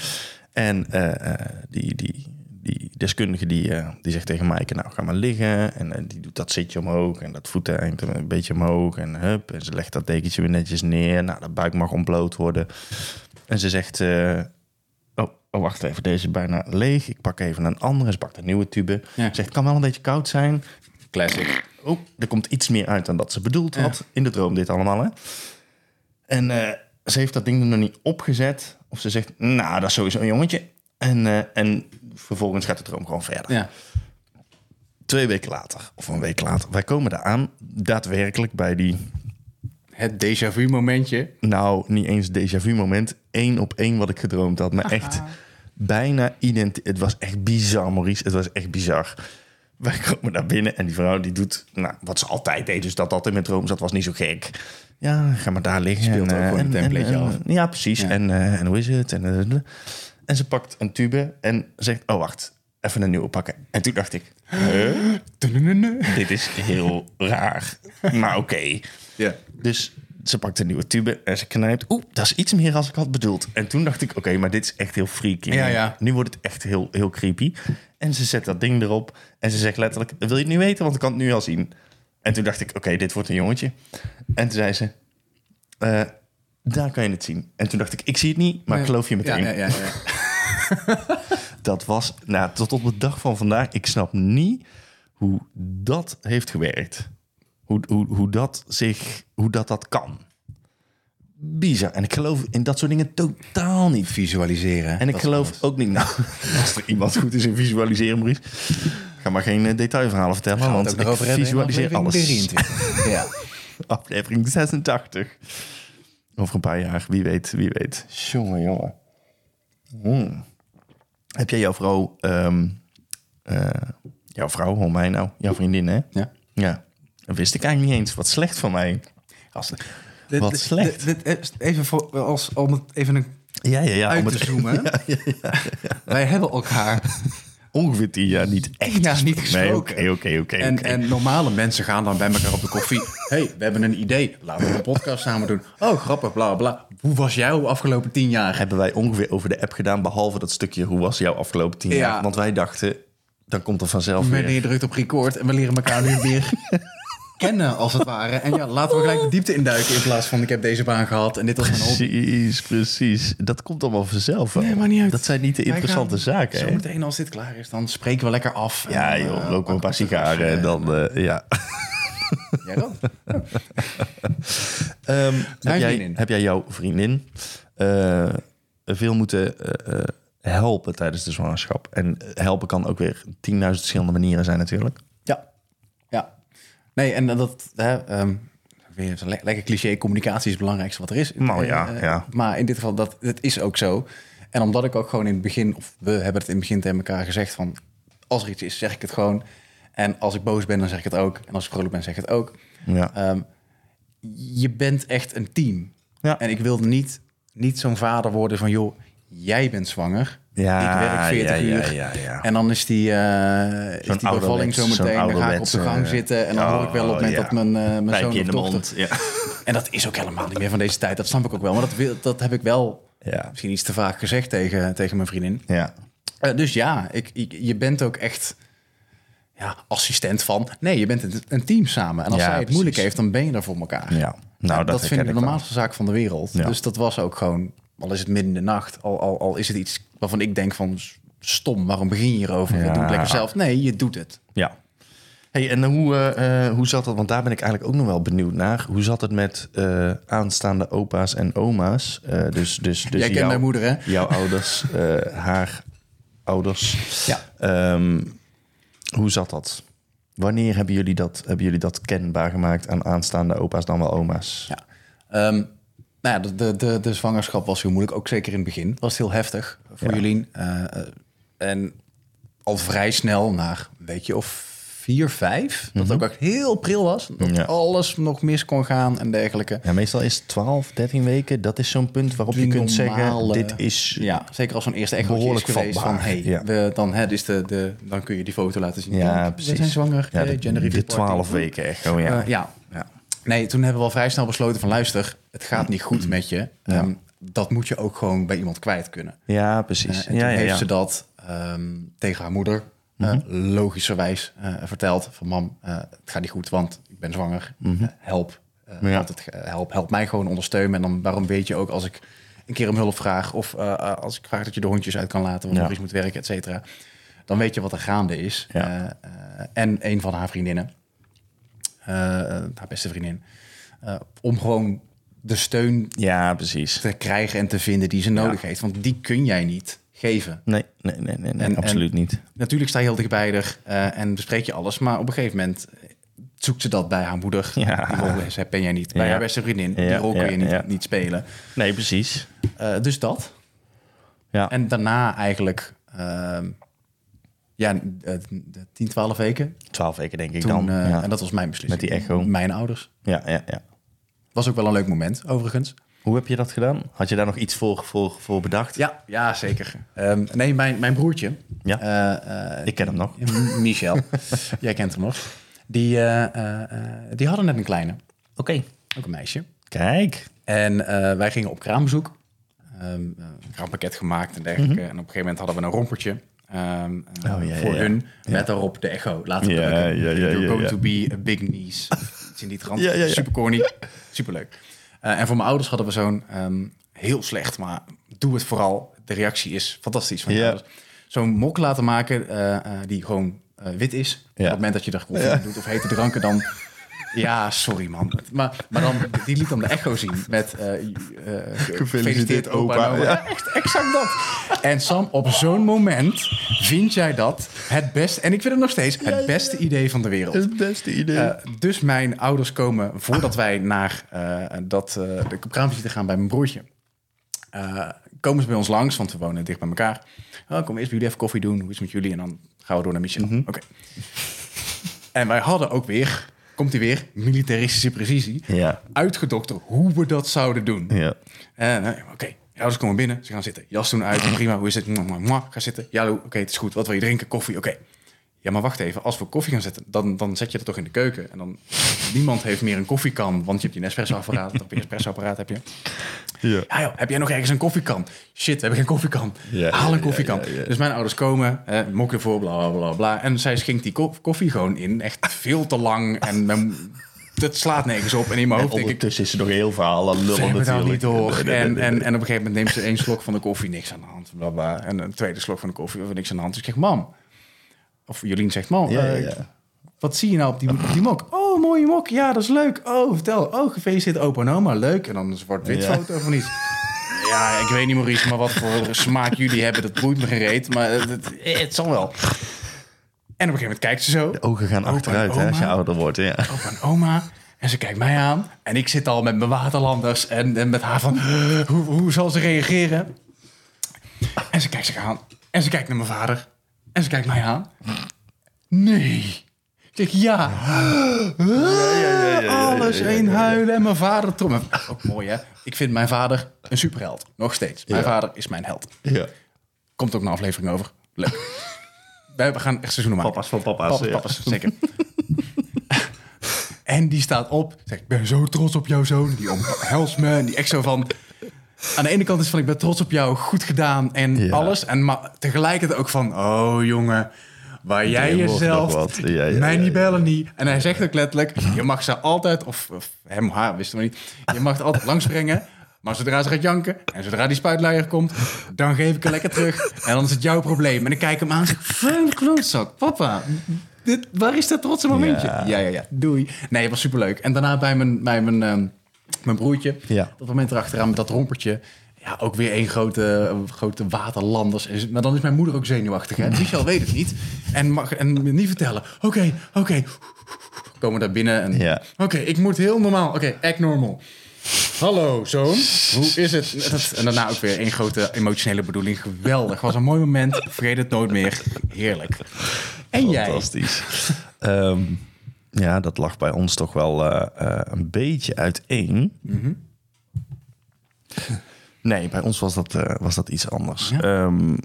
En eh, eh, die, die, die deskundige die, eh, die zegt tegen Maaike... nou, ga maar liggen. En die doet dat zitje omhoog en dat voeteneind een beetje omhoog. En hup, en ze legt dat dekentje weer netjes neer. Nou, de buik mag ontbloot worden. En ze zegt... oh, oh, wacht even, deze is bijna leeg. Ik pak even een andere. Ze pakt een nieuwe tube. Ja. Zegt, het kan wel een beetje koud zijn. Classic. Oh, er komt iets meer uit dan dat ze bedoeld had. In de droom dit allemaal, hè. En ze heeft dat ding er nog niet opgezet. Of ze zegt, nou, dat is sowieso een jongetje. En, eh, en vervolgens gaat de droom gewoon verder. Ja. Twee weken later, of een week later. Wij komen daar aan, daadwerkelijk bij die... Het déjà vu momentje. Nou, niet eens déjà vu moment. Eén op één wat ik gedroomd had. Maar echt bijna identiek. Het was echt bizar, Maurice. Het was echt bizar. Wij komen daar binnen en die vrouw die doet nou, wat ze altijd deed. Dus dat dat in mijn droom zat, was niet zo gek. Ja, ga maar daar liggen. Speelt ook eh, een template en, af. Ja, precies. Ja. En, eh, en hoe is het? En, eh, en ze pakt een tube en zegt, oh wacht, even een nieuwe pakken. En toen dacht ik, huh? dit is heel raar. Maar oké. Ja. Dus ze pakt een nieuwe tube en ze knijpt. Oeh, dat is iets meer als ik had bedoeld. En toen dacht ik, oké, maar dit is echt heel freaky. Ja, ja. Nu wordt het echt heel, heel creepy. En ze zet dat ding erop en ze zegt letterlijk... wil je het nu weten, want ik kan het nu al zien. En toen dacht ik, oké, dit wordt een jongetje. En toen zei ze... eh, daar kan je het zien. En toen dacht ik, ik zie het niet, maar ik geloof je meteen. Ja, ja, ja, ja. Dat was, nou, tot op de dag van vandaag, ik snap niet hoe dat heeft gewerkt. Hoe, hoe, hoe dat zich, hoe dat dat kan. Bizar. En ik geloof in dat soort dingen totaal niet. Visualiseren. En ik geloof ook niet, nou, als er iemand goed is in visualiseren, Maurice. Ga maar geen eh, detailverhalen vertellen, want ik hebben visualiseer alles. 23. ja. Aflevering 86. Over een paar jaar, wie weet, wie weet. Jongen, jongen. Hmm. Heb jij jouw vrouw, ehm, eh, jouw vrouw, hoor mij nou, jouw vriendin, hè? Ja. Ja. Dat wist ik eigenlijk niet eens. Wat slecht van mij. Gasten. Wat slecht. dit- even voor, als, om het even een, Ja, ja, ja. uit om te zoomen. Wij hebben elkaar ongeveer tien jaar niet echt niet Nee, gesproken. oké, oké, oké. En, en normale mensen gaan dan bij elkaar op de koffie. hey, we hebben een idee. Laten we een podcast samen doen. Oh, grappig, bla bla. bla. Hoe was jouw afgelopen tien jaar? hebben wij ongeveer over de app gedaan, behalve dat stukje hoe was jouw afgelopen tien Ja. jaar? Want wij dachten, dan komt er vanzelf Meneer weer. drukt op record en we leren elkaar nu weer kennen, als het ware. En ja, laten we gelijk de diepte induiken in plaats van ik heb deze baan gehad en dit was mijn hobby. Precies, precies. Dat komt allemaal vanzelf. Nee, maar niet uit. Dat zijn niet de interessante zaken. Zometeen als dit klaar is, dan spreken we lekker af. Ja En, joh, eh, roken we een paar sigaren en dan, eh, ja. Jij rookt? Ehm, heb, jij, heb jij jouw vriendin eh, veel moeten helpen tijdens de zwangerschap? En helpen kan ook weer 10.000 verschillende manieren zijn natuurlijk. Nee, en dat... Hè, ehm, weer zo'n le- lekker cliché, communicatie is het belangrijkste wat er is. Nou ja, Eh, ja. Maar in dit geval, dat, het is ook zo. En omdat ik ook gewoon in het begin... Of we hebben het in het begin tegen elkaar gezegd van... Als er iets is, zeg ik het gewoon. En als ik boos ben, dan zeg ik het ook. En als ik vrolijk ben, zeg ik het ook. Ja. Ehm, je bent echt een team. Ja. En ik wil niet, niet zo'n vader worden van... joh, jij bent zwanger. Ja, ik werk 40 ja, ja, uur. ja, ja. En dan is die, eh is die bevalling zo meteen. Dan ga ik op de gang ouderwetse, zitten. En dan hoor ik wel op het moment oh, dat mijn, eh mijn zoon in de dochter... mond. Ja. En dat is ook helemaal niet meer van deze tijd. Dat snap ik ook wel. Maar dat, dat heb ik wel Ja. misschien iets te vaak gezegd tegen, tegen mijn vriendin. ja. Eh, dus ja, ik, ik- je bent ook echt ja, assistent van... Nee, je bent een, een team samen. En als zij het precies. moeilijk heeft, dan ben je er voor elkaar. Ja. Nou, dat, dat vind ik de normaalste zaak van de wereld. Dus dat was ook gewoon, al is het midden in de nacht, al, al, al is het iets waarvan ik denk van stom, waarom begin je hierover? Ja. Doe het lekker zelf. Nee, je doet het. Ja. Hey, en hoe, eh, eh, hoe zat dat? Want daar ben ik eigenlijk ook nog wel benieuwd naar. Hoe zat het met eh, aanstaande opa's en oma's? Eh, dus, dus, dus Jij kent jouw- mijn moeder, hè? Jouw ouders, eh, haar ouders. Ja. Ehm, hoe zat dat? Wanneer hebben jullie dat, hebben jullie dat kenbaar gemaakt aan aanstaande opa's dan wel oma's? Ja. Ehm, nou ja, de, de, de, zwangerschap was heel moeilijk, ook zeker in het begin. Was heel heftig voor Ja. jullie. Eh, eh, en al vrij snel, naar een beetje of vier, vijf, dat het ook echt heel pril was. Dat Mhm. Ja. alles nog mis kon gaan en dergelijke. Ja, meestal is het 12, 13 weken. Dat is zo'n punt waarop je kunt zeggen... dit is... Ja, zeker als zo'n eerste echo is Behoorlijk geweest van... Hey, ja. we, dan, hè, dus de, de, dan kun je die foto laten zien. Ja, precies. We zijn zwanger. Ja, eh, de, gender de. 12 weken echo, ja. Ja. Nee, toen hebben we al vrij snel besloten van... luister, het gaat niet goed met je. Ehm, dat moet je ook gewoon bij iemand kwijt kunnen. Ja, Eh, precies. en ja, toen ja, heeft ze dat ehm, tegen haar moeder... eh, logischerwijs eh, verteld van... mam, eh, het gaat niet goed, want ik ben zwanger. Eh, help. Eh, Ja. want het, eh, help. Help mij gewoon ondersteunen. En dan waarom weet je ook als ik een keer om hulp vraag... of eh, eh, als ik vraag dat je de hondjes uit kan laten... want Ja. Maurice moet werken, et cetera... dan weet je wat er gaande is. Eh, eh, en een van haar vriendinnen... eh, haar beste vriendin... eh, om gewoon de steun Ja, precies. te krijgen en te vinden die ze nodig heeft. Want die kun jij niet geven. Nee, nee, nee, nee, nee En- absoluut niet. Natuurlijk sta je heel dichtbij eh, en bespreek je alles. Maar op een gegeven moment eh, zoekt ze dat bij haar moeder. Ja. Die rol is, ben jij niet. Bij Ja. haar beste vriendin. die Ja, rol kun je niet, niet spelen. Nee, precies. Eh, dus dat. Ja. En daarna eigenlijk... ehm, ja, eh, de 10, 12 weken. 12 weken denk ik Toen, dan. eh, ja. En dat was mijn beslissing. Met die echo. Mijn ouders. ja, ja, ja. Was ook wel een leuk moment, overigens. Hoe heb je dat gedaan? Had je daar nog iets voor, voor, voor bedacht? Ja, ja zeker. Ehm, nee, mijn, mijn broertje. Ja. eh, eh, Ik ken hem nog. Michel, jij kent hem nog. Die, eh, eh, eh, die hadden net een kleine, Oké. ook een meisje. Kijk. En eh, wij gingen op kraambezoek. Ehm, een kraampakket gemaakt en dergelijke. En op een gegeven moment hadden we een rompertje. Ehm, eh, Oh, ja, voor hun. Met daarop de echo. Laten we ja, going to be a big niece. Iets in die trant. Super corny. Super leuk. en voor mijn ouders hadden we zo'n ehm, heel slecht, maar doe het vooral. De reactie is fantastisch van je ouders. Zo'n mok laten maken eh, eh, die gewoon eh, wit is. Op het moment dat je er koffie in doet of hete dranken, dan... Ja, sorry man. Maar, maar dan, die liet dan de echo zien met... eh eh, gefeliciteerd opa. Ja. Echt exact dat. En Sam, op zo'n moment vind jij dat het beste... En ik vind het nog steeds het beste idee van de wereld. Het beste idee. Eh, dus mijn ouders komen voordat wij naar dat, de kraamvisite gaan bij mijn broertje. komen ze bij ons langs, want we wonen dicht bij elkaar. Oh, kom eerst bij jullie even koffie doen. Hoe is het met jullie? En dan gaan we door naar Michel. Oké. En wij hadden ook weer, komt hij weer, militaristische precisie. ja. Uitgedokterd hoe we dat zouden doen. Ja. En, eh, Oké, Ja, ouders komen binnen, ze gaan zitten. Jas doen uit, prima, hoe is het? Mwah, mwah. Ga zitten. Ja, oké, het is goed. Wat wil je drinken? Koffie, oké. Ja, maar wacht even. Als we koffie gaan zetten, dan, dan zet je het toch in de keuken. En dan, niemand heeft meer een koffiekan, want je hebt je espresso-apparaat. of je espresso-apparaat heb je. Ja. Ja joh, heb jij nog ergens een koffiekan? Shit, we hebben geen koffiekan. Ja, Haal een koffiekan. ja. Dus mijn ouders komen, eh, mok ervoor, bla, bla, bla, bla. En zij schenkt die ko- koffie gewoon in. Echt veel te lang. En het slaat nergens op. En in mijn En hoofd denk ik, is ze nog heel verhaal aan lullen natuurlijk. niet door. En, en, en op een gegeven moment neemt ze één slok van de koffie, niks aan de hand. Bla, bla. En een tweede slok van de koffie, of niks aan de hand. Dus ik zeg, mam. Of Jolien zegt, Ja, eh, ja, wat zie je nou op die, op die mok? Oh, mooie mok. Ja, dat is leuk. Oh, vertel. Oh, gefeliciteerd opa en oma. Leuk. En dan een zwart-wit Ja. foto van iets. Ja, ik weet niet, Maurice, maar wat voor smaak jullie hebben, dat boeit me gereed. Maar het, het, het zal wel. En op een gegeven moment kijkt ze zo. De ogen gaan achteruit hè, als je ouder wordt. Ja. Opa en oma. En ze kijkt mij aan. En ik zit al met mijn waterlanders. En, en met haar van, hoe, hoe zal ze reageren? En ze kijkt zich aan. En ze kijkt naar mijn vader. En ze kijkt mij aan. Nee. Ik zeg, ja. Alles heen huilen. En mijn vader... trom- Ook mooi, hè? Ik vind mijn vader een superheld. Nog steeds. Mijn Ja. vader is mijn held. Ja. Komt ook een aflevering over. Leuk. Wij we gaan echt seizoenen maken. Papa's van papa's. Papa's, ja. papa's, zeker. en die staat op. Zegt, ik ben zo trots op jouw zoon. Die omhelst me. En die echt zo van... Aan de ene kant is van, ik ben trots op jou. Goed gedaan en Ja. alles. En maar tegelijkertijd ook van, oh jongen... Waar jij Je jezelf. Ja, ja, mij niet bellen niet. En hij zegt ook letterlijk, je mag ze altijd, of, of hem, haar, wisten we niet. Je mag het altijd langsbrengen. Maar zodra ze gaat janken en zodra die spuitluier komt, dan geef ik er lekker terug. En dan is het jouw probleem. En ik kijk hem aan en zeg, klootzak, papa. Dit, waar is dat trotse momentje? Ja. Ja, ja, ja. Doei. Nee, het was superleuk. En daarna bij mijn, bij mijn, ehm, mijn broertje, Ja. dat moment erachteraan met dat rompertje. Ja, ook weer één grote, grote waterlanders. Maar dan is mijn moeder ook zenuwachtig. Hè? Michel weet het niet. En mag en niet vertellen. Oké, oké. Komen daar binnen. En, Ja. Oké, ik moet heel normaal. Oké, act normal. Hallo, zoon. Hoe is het? Dat- En daarna ook weer één grote emotionele bedoeling. Geweldig. Was een mooi moment. Vergeet het nooit meer. Heerlijk. En jij? Fantastisch. Ehm, ja, dat lag bij ons toch wel eh, eh, een beetje uiteen. Mhm. Nee, bij ons was dat, eh, was dat iets anders. Ja? Ehm,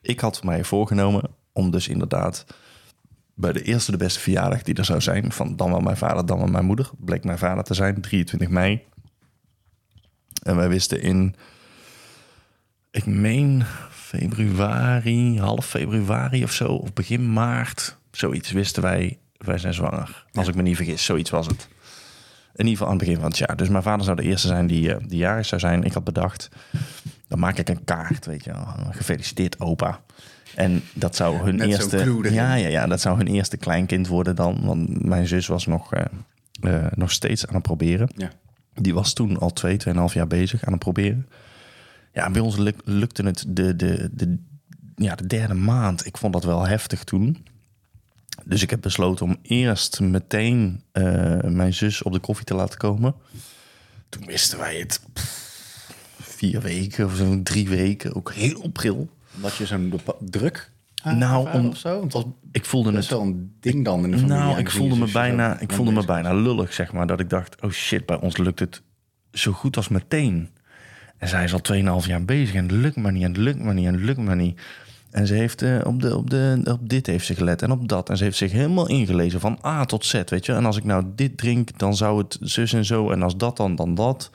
ik had mij voorgenomen om dus inderdaad bij de eerste de beste verjaardag die er zou zijn... van dan wel mijn vader, dan wel mijn moeder... bleek mijn vader te zijn, 23 mei. En wij wisten in, ik meen februari, half februari of zo... of begin maart, zoiets wisten wij, wij zijn zwanger. Als ik me niet vergis, zoiets was het. In ieder geval aan het begin van het jaar. Dus mijn vader zou de eerste zijn die, eh, die jarig zou zijn. Ik had bedacht, dan maak ik een kaart, weet je wel. Gefeliciteerd opa. En dat zou hun eerste... Ja, ja, ja, dat zou hun eerste kleinkind worden dan. Want mijn zus was nog, eh, eh, nog steeds aan het proberen. Ja. Die was toen al twee, tweeënhalf jaar bezig aan het proberen. Ja, bij ons luk- lukte het de, de, de, ja, de derde maand. Ik vond dat wel heftig toen. Dus ik heb besloten om eerst meteen eh, mijn zus op de koffie te laten komen. Toen wisten wij het pff, vier weken of zo, drie weken. Ook heel pril. Dat je zo'n druk Nou, om- zo? Want was Ik voelde het wel een ding dan in de familie. nou, ik voelde me bijna, ik voelde me bezig bijna lullig, zeg maar. Dat ik dacht, oh shit, bij ons lukt het zo goed als meteen. En zij is al 2,5 jaar bezig en het lukt maar niet, en het lukt maar niet, en het lukt maar niet. En ze heeft eh, op, de, op, de, op dit heeft ze gelet en op dat. En ze heeft zich helemaal ingelezen van A tot Z, weet je. En als ik nou dit drink, dan zou het zus en zo. En als dat dan, dan dat.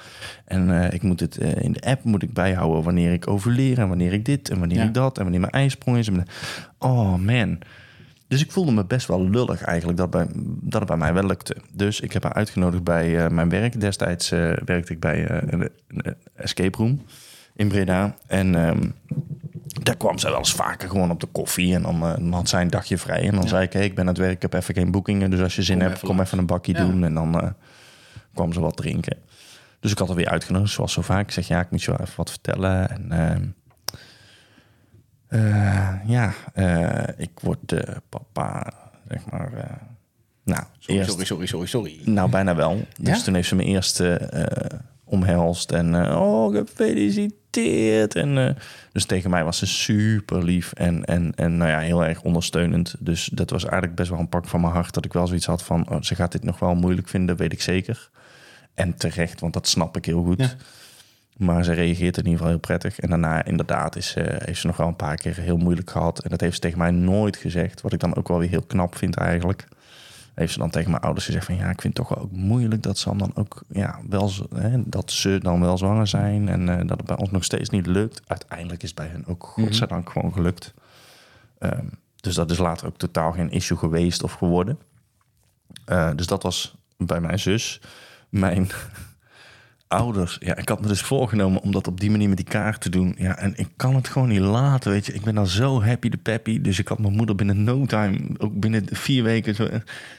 En eh, ik moet het eh, in de app moet ik bijhouden wanneer ik overleer en wanneer ik dit en wanneer Ja. ik dat. En wanneer mijn ijsprong is. En Oh man. Dus ik voelde me best wel lullig eigenlijk dat, bij, dat het bij mij wel lukte. Dus ik heb haar uitgenodigd bij mijn werk. Destijds werkte ik bij een, een escape room in Breda. En ehm, daar kwam zij wel eens vaker gewoon op de koffie. En dan, eh, dan had zij een dagje vrij. En dan zei ik, hey, ik ben aan het werk, ik heb even geen boekingen. Dus als je zin Kom hebt, even kom langs. even een bakje Ja. doen. En dan eh, kwam ze wat drinken. Dus ik had haar weer uitgenodigd, zoals zo vaak. Ik zeg, ja, ik moet je wel even wat vertellen. En ehm, eh, ja, ik word papa, zeg maar. nou, Sorry, eerst, sorry, sorry, sorry, sorry. nou, bijna wel. Dus Ja? toen heeft ze me eerst omhelst en oh, gefeliciteerd. En, eh, dus tegen mij was ze super lief en, en, en nou ja, heel erg ondersteunend. Dus dat was eigenlijk best wel een pak van mijn hart. Dat ik wel zoiets had van, oh, ze gaat dit nog wel moeilijk vinden, weet ik zeker. En terecht, want dat snap ik heel goed. Ja. Maar ze reageert in ieder geval heel prettig. En daarna inderdaad is, eh, heeft ze nog wel een paar keer heel moeilijk gehad. En dat heeft ze tegen mij nooit gezegd. Wat ik dan ook wel weer heel knap vind eigenlijk. Heeft ze dan tegen mijn ouders gezegd van... ja, ik vind het toch wel ook moeilijk dat ze dan ook... Ja, wel, hè, dat ze dan wel zwanger zijn. En eh, dat het bij ons nog steeds niet lukt. Uiteindelijk is het bij hen ook godzijdank gewoon gelukt. Ehm, dus dat is later ook totaal geen issue geweest of geworden. Eh, dus dat was bij mijn zus. Mijn ouders. Ja, ik had me dus voorgenomen om dat op die manier met die kaart te doen. Ja, en ik kan het gewoon niet laten, weet je. Ik ben dan zo happy de peppy. Dus ik had mijn moeder binnen no time, ook binnen vier weken zo...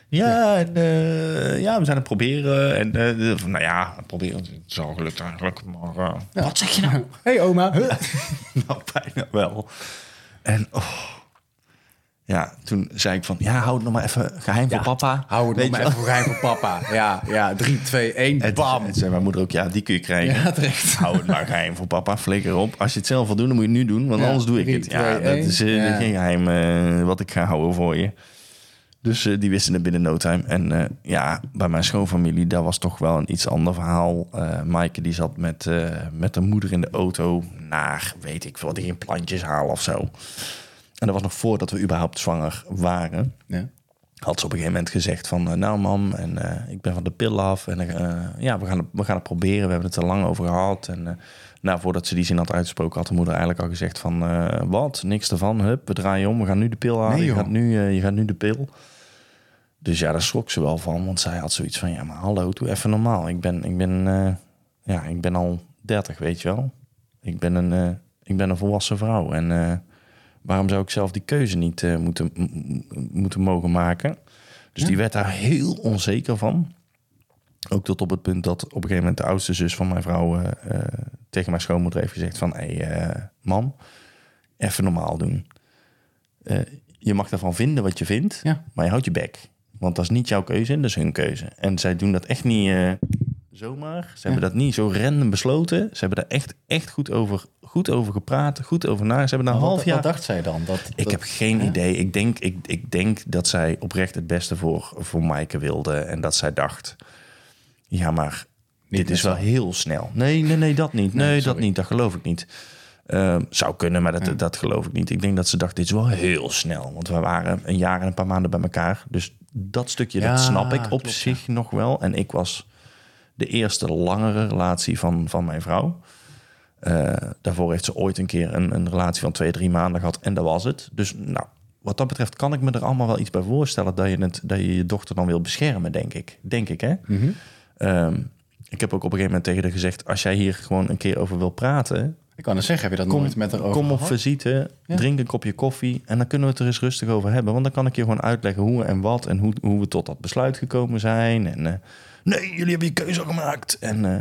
Ja, en, eh, ja, we zijn het proberen. En eh, de- nou ja, proberen. Het is al gelukt eigenlijk. Maar eh, wat zeg je nou? Hey oma. nou, bijna wel. En oh, ja, toen zei ik van... Ja, hou het nog maar even geheim voor papa. Hou het Weet nog maar even geheim voor papa. Ja, ja. 3, 2, 1, En bam. toen zei mijn moeder ook, ja, die kun je krijgen. Ja, terecht. Hou het maar geheim voor papa, flikker op. Als je het zelf wil doen, dan moet je het nu doen, want Ja, anders doe ik drie, het. Ja, twee, dat is eh, één. Geen geheim eh, wat ik ga houden voor je. Dus eh, die wisten het binnen no time. En ja, bij mijn schoonfamilie, dat was toch wel een iets ander verhaal. Maaike die zat met, met de moeder in de auto naar, weet ik veel, die ging plantjes halen of zo. En dat was nog voordat we überhaupt zwanger waren Ja. had ze op een gegeven moment gezegd van... eh, nou mam, en, eh, ik ben van de pil af. En eh, ja, we gaan, het, we gaan het proberen. We hebben het er lang over gehad. En eh, nou, voordat ze die zin had uitgesproken... had de moeder eigenlijk al gezegd van... wat, niks ervan, hup, we draaien om. We gaan nu de pil halen. Nee, je, gaat nu, je gaat nu de pil. Dus ja, daar schrok ze wel van. Want zij had zoiets van... ja, maar hallo, doe even normaal. Ik ben, ik ben, ja, ik ben al 30, weet je wel. Ik ben een, ik ben een volwassen vrouw. En... waarom zou ik zelf die keuze niet eh, moeten, moeten mogen maken? Dus die werd daar heel onzeker van. Ook tot op het punt dat op een gegeven moment de oudste zus van mijn vrouw eh, eh, tegen mijn schoonmoeder heeft gezegd van... hé, hey, eh, mam, even normaal doen. Je mag daarvan vinden wat je vindt, Ja. maar je houdt je bek. Want dat is niet jouw keuze en dat is hun keuze. En zij doen dat echt niet zomaar. Ze hebben dat niet zo random besloten. Ze hebben daar echt, echt goed, over, goed over gepraat, goed over na. Ze hebben daar een half Wat, jaar... wat dacht zij dan? Dat, Ik dat- heb geen Ja? idee. Ik denk, ik, ik denk dat zij oprecht het beste voor, voor Maaike wilde. En dat zij dacht... Ja, maar dit is wel heel snel. Nee, nee, nee, dat niet. Nee, dat niet. Dat geloof ik niet. Ehm, zou kunnen, maar dat, dat geloof ik niet. Ik denk dat ze dacht, dit is wel heel snel. Want we waren een jaar en een paar maanden bij elkaar. Dus dat stukje, Ja, dat snap ik op klopt, zich nog wel. En ik was de eerste langere relatie van, van mijn vrouw. Eh, daarvoor heeft ze ooit een keer een, een relatie van twee, drie maanden gehad. En dat was het. Dus nou, wat dat betreft kan ik me er allemaal wel iets bij voorstellen... dat je, het, dat je je dochter dan wil beschermen, denk ik. Denk ik, hè? Mhm. Ehm, ik heb ook op een gegeven moment tegen haar gezegd... als jij hier gewoon een keer over wil praten... Ik kan het zeggen, heb je dat kom, nooit met haar over kom op gehad? visite, Ja. drink een kopje koffie... en dan kunnen we het er eens rustig over hebben. Want dan kan ik je gewoon uitleggen hoe en wat... en hoe, hoe we tot dat besluit gekomen zijn. En eh, nee, jullie hebben je keuze gemaakt. En eh,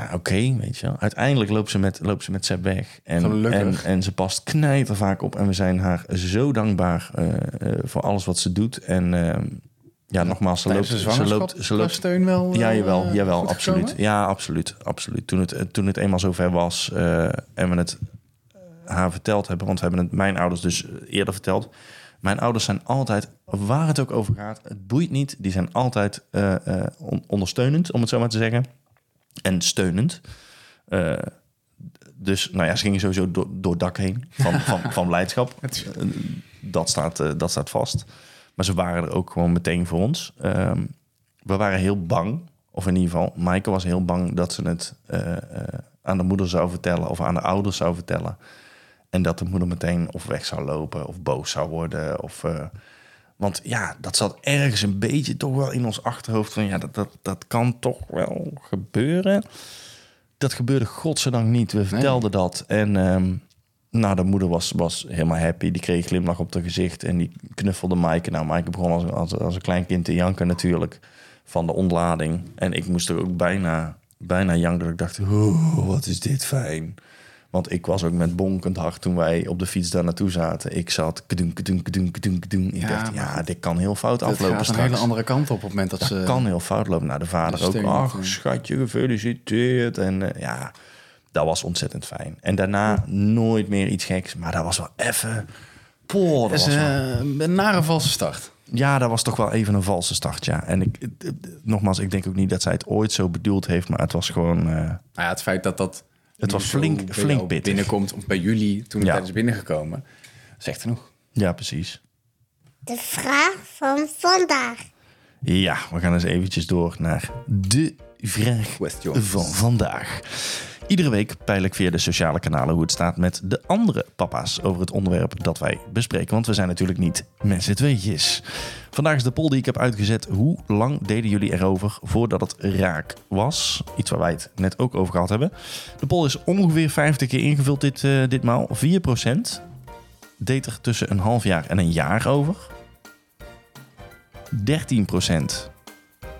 ja, oké, weet je wel. Uiteindelijk loopt ze met, loopt ze met Seb weg. En, en, Gelukkig. en ze past knijter vaak op. En we zijn haar zo dankbaar eh, eh, voor alles wat ze doet. En eh, ja, nogmaals, ze loopt, ze loopt, ze loopt, steun wel? ja, wel, jawel, jawel absoluut. gekomen? Ja, absoluut, absoluut. Toen het, toen het eenmaal zover was en we het haar verteld hebben, want we hebben het mijn ouders dus eerder verteld. Mijn ouders zijn altijd, waar het ook over gaat, het boeit niet. Die zijn altijd eh, eh, on- ondersteunend, om het zo maar te zeggen. En steunend. Eh, dus nou ja, ze gingen sowieso door, door het dak heen van, van, van blijdschap. Dat, staat, dat staat vast. Maar ze waren er ook gewoon meteen voor ons. Ehm, we waren heel bang, of in ieder geval, Maaike was heel bang dat ze het aan de moeder zou vertellen of aan de ouders zou vertellen. En dat de moeder meteen of weg zou lopen of boos zou worden. Of, eh, want ja, dat zat ergens een beetje toch wel in ons achterhoofd van ja, dat, dat, dat kan toch wel gebeuren. Dat gebeurde godzijdank niet. We vertelden dat. En ehm, nou, de moeder was, was helemaal happy. Die kreeg een glimlach op haar gezicht en die knuffelde Maaike. Nou, Maaike begon als, als, als een klein kind te janken natuurlijk van de ontlading. En ik moest er ook bijna, bijna janken. Dat ik dacht, oh, wat is dit fijn. Want ik was ook met bonkend hart toen wij op de fiets daar naartoe zaten. Ik zat kadoen, kadoen, kadoen, kadoen. Ik Ja, dacht, ja, dit kan heel fout aflopen gaat een straks. hele andere kant op op het moment dat Dat ze... kan heel fout lopen. Nou, de vader de ook. Ach, eh. schatje, gefeliciteerd. En eh, ja, dat was ontzettend fijn. En daarna nooit meer iets geks. Maar dat was wel even... Poh, dat Dat is was wel- eh, een nare valse start. Ja, dat was toch wel even een valse start, ja. En ik, het- het- nogmaals, ik denk ook niet dat zij het ooit zo bedoeld heeft, maar het was gewoon... eh, Nou ja, het feit dat dat... Het was flink- flink pittig. binnenkomt, of bij jullie toen Ja. het is binnengekomen, zegt genoeg. ja, precies. De vraag van vandaag. Ja, we gaan eens eventjes door naar de vraag Questions. van vandaag. Iedere week peil ik via de sociale kanalen hoe het staat met de andere papa's over het onderwerp dat wij bespreken. Want we zijn natuurlijk niet met z'n tweetjes. Vandaag is de poll die ik heb uitgezet. Hoe lang deden jullie erover voordat het raak was? Iets waar wij het net ook over gehad hebben. De poll is ongeveer 50 keer ingevuld dit, eh, ditmaal. 4% deed er tussen een half jaar en een jaar over. 13%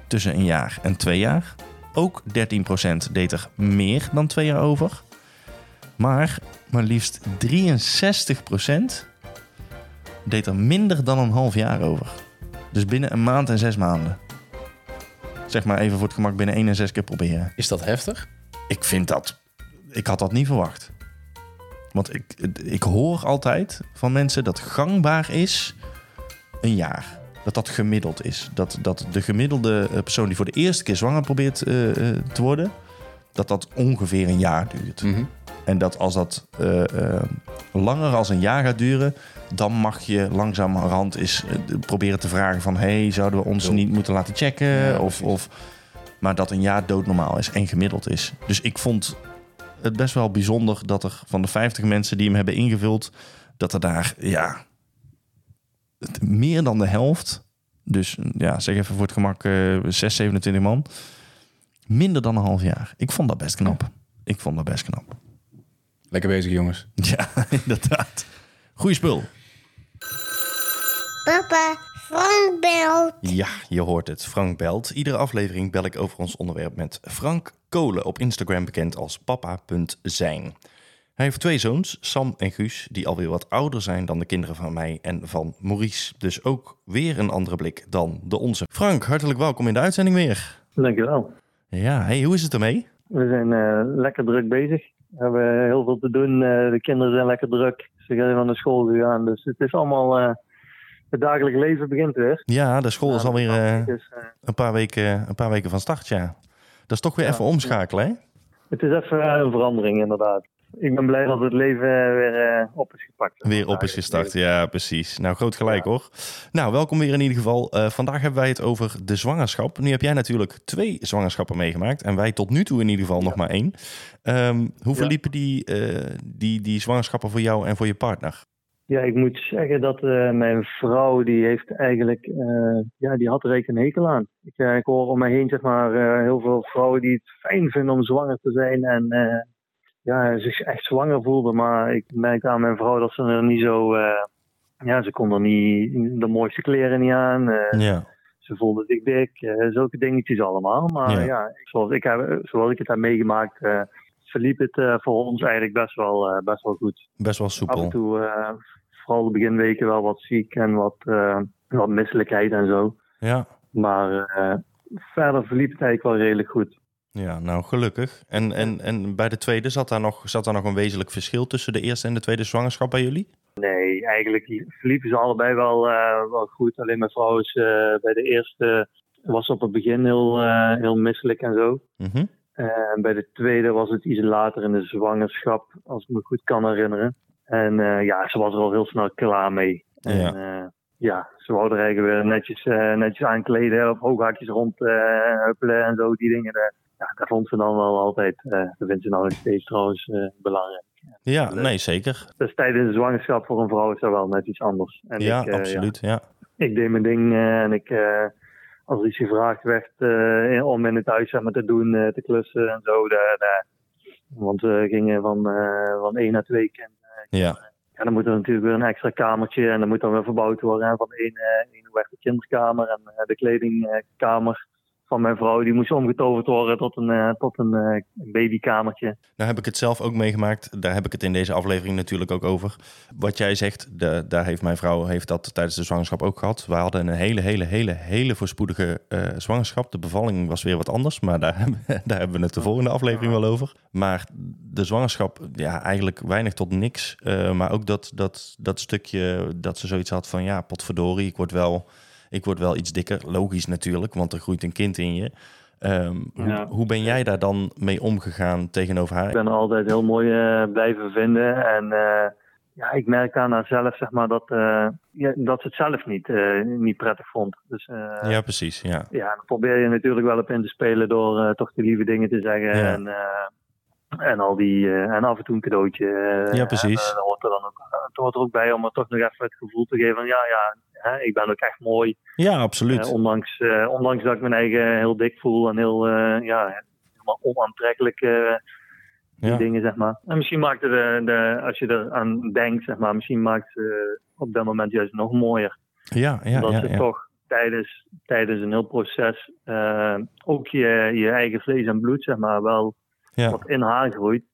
tussen een jaar en twee jaar. Ook 13% deed er meer dan twee jaar over. Maar maar liefst 63% deed er minder dan een half jaar over. Dus binnen een maand en zes maanden. Zeg maar even voor het gemak binnen één en zes keer proberen. Is dat heftig? Ik vind dat. Ik had dat niet verwacht. Want ik, ik hoor altijd van mensen dat gangbaar is een jaar. Dat dat gemiddeld is. Dat, dat de gemiddelde eh, persoon die voor de eerste keer zwanger probeert eh, eh, te worden, dat dat ongeveer een jaar duurt. Mhm. En dat als dat langer als een jaar gaat duren, dan mag je langzamerhand eens proberen te vragen van... hey, zouden we ons niet moeten laten checken? Ja, of, of, maar dat een jaar doodnormaal is en gemiddeld is. Dus ik vond het best wel bijzonder dat er van de 50 mensen die hem hebben ingevuld... dat er daar, ja, het- meer dan de helft... dus ja, zeg even voor het gemak eh 6, 27 man... minder dan een half jaar. Ik vond dat best knap. Ik vond dat best knap. Lekker bezig, jongens. Ja, inderdaad. Goeie spul. Papa, Frank belt. Ja, je hoort het. Frank belt. Iedere aflevering bel ik over ons onderwerp met Frank Kolen, op Instagram bekend als papa.zijn. Hij heeft twee zoons, Sam en Guus, die alweer wat ouder zijn dan de kinderen van mij en van Maurice. Dus ook weer een andere blik dan de onze. Frank, hartelijk welkom in de uitzending weer. Dankjewel. Ja, hey, hoe is het ermee? We zijn eh, lekker druk bezig. We hebben heel veel te doen. Eh, de kinderen zijn lekker druk. Ze zijn van de school gegaan. Dus het is allemaal... eh, het dagelijks leven begint weer. Ja, de school is alweer een, paar weken, een paar weken van start, ja. Dat is toch weer Ja. even omschakelen, hè? het is even een verandering, inderdaad. Ik ben blij dat het leven eh, weer eh, op is gepakt. Weer op is gestart, ja, precies. Nou, groot gelijk hoor. Nou, welkom weer in ieder geval. Eh, vandaag hebben wij het over de zwangerschap. Nu heb jij natuurlijk twee zwangerschappen meegemaakt. En wij tot nu toe in ieder geval nog maar één. Ehm, hoe Ja. verliepen die, die, die zwangerschappen voor jou en voor je partner? Ja, ik moet zeggen dat mijn vrouw, die heeft eigenlijk, ja, die had er eigenlijk een hekel aan. Ik, eh, ik hoor om mij heen, zeg maar, heel veel vrouwen die het fijn vinden om zwanger te zijn en ja, zich echt zwanger voelden. Maar ik merkte aan mijn vrouw dat ze er niet zo, eh, ja, ze kon er niet de mooiste kleren niet aan. eh, Ja, ze voelde zich dik, eh, zulke dingetjes allemaal. Maar Ja. ja, zoals, ik heb, zoals ik het heb meegemaakt, verliep het voor ons eigenlijk best wel, best wel goed best wel af en soepel. toe, vooral de beginweken, wel wat ziek en wat, wat misselijkheid en zo. Ja. Maar verder verliep het eigenlijk wel redelijk goed. Ja, nou gelukkig. En, en, en bij de tweede zat daar, nog, zat daar nog een wezenlijk verschil tussen de eerste en de tweede zwangerschap bij jullie? Nee, eigenlijk verliepen ze allebei wel, eh, wel goed. Alleen mijn vrouw is eh, bij de eerste was op het begin heel, eh, heel misselijk en zo. Mhm. En bij de tweede was het iets later in de zwangerschap, als ik me goed kan herinneren. En ja, ze was er al heel snel klaar mee. En, Ja. ja. ze wou er eigenlijk weer netjes, netjes aankleden, op hooghaakjes rond eh, huppelen en zo, die dingen. Ja, dat vond ze dan wel altijd, eh, dat vindt ze nou nog steeds trouwens eh, belangrijk. Ja, nee, zeker. Dus tijdens de zwangerschap voor een vrouw is dat wel net iets anders. En Ja, ik, eh, absoluut. Ja. ik deed mijn ding en ik, als er iets gevraagd werd om in het huis zeg maar, te doen, te klussen en zo. daar- daar- want we gingen van, van één naar twee kinderen. Ja. En dan moet er natuurlijk weer een extra kamertje en dan moet dan weer verbouwd worden. En van één, eh één werd de kinderkamer en de kledingkamer van mijn vrouw, die moest omgetoverd worden tot een, eh, tot een eh, babykamertje. Nou heb ik het zelf ook meegemaakt. Daar heb ik het in deze aflevering natuurlijk ook over. Wat jij zegt, de, daar heeft mijn vrouw heeft dat tijdens de zwangerschap ook gehad. We hadden een hele, hele, hele, hele voorspoedige eh, zwangerschap. De bevalling was weer wat anders, maar daar, daar hebben we het de volgende aflevering wel over. Maar de zwangerschap, ja, eigenlijk weinig tot niks. Maar ook dat, dat, dat stukje dat ze zoiets had van, ja, potverdorie, ik word wel... Ik word wel iets dikker, logisch natuurlijk, want er groeit een kind in je. Ehm, Ja. hoe, hoe ben jij daar dan mee omgegaan tegenover haar? Ik ben altijd heel mooi eh, blijven vinden. En eh, ja, ik merk daarna zelf zeg maar, dat, eh, ja, dat ze het zelf niet, niet prettig vond. Dus Ja, precies. Ja. ja, dan probeer je natuurlijk wel op in te spelen door toch de lieve dingen te zeggen. Ja. En, en, al die, en af en toe een cadeautje. Ja, precies. En, dat hoort er dan ook, het hoort er ook bij om er toch nog even het gevoel te geven van ja, ja hè, ik ben ook echt mooi. ja, absoluut. Eh, ondanks, eh, ondanks dat ik mijn eigen heel dik voel en heel eh, ja, helemaal onaantrekkelijk die Ja. dingen, zeg maar. En misschien maakt het, de, de, als je er aan denkt, zeg maar, misschien maakt ze op dat moment juist nog mooier. Ja, ja, dat ja. ze ja. toch tijdens, tijdens een heel proces ook je, je eigen vlees en bloed, zeg maar, wel Ja. wat in haar groeit.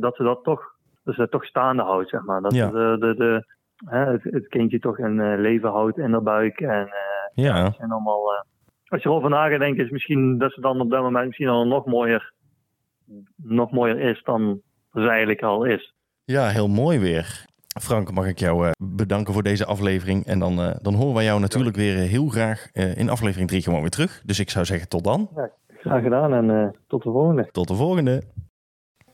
dat ze dat toch, dat ze dat toch staande houdt, zeg maar. Dat Ja. de, de, de, het, het kindje toch een eh, leven houdt in haar buik. En eh, Ja. dat zijn allemaal... eh, als je erover na gaat denken, is misschien dat ze dan op dat moment misschien al nog mooier, nog mooier is dan ze eigenlijk al is. Ja, heel mooi weer. Frank, mag ik jou eh, bedanken voor deze aflevering. En dan, eh, dan horen wij jou natuurlijk weer heel graag eh, in aflevering 3 gewoon weer terug. Dus ik zou zeggen tot dan. Graag gedaan en eh, tot de volgende. Tot de volgende.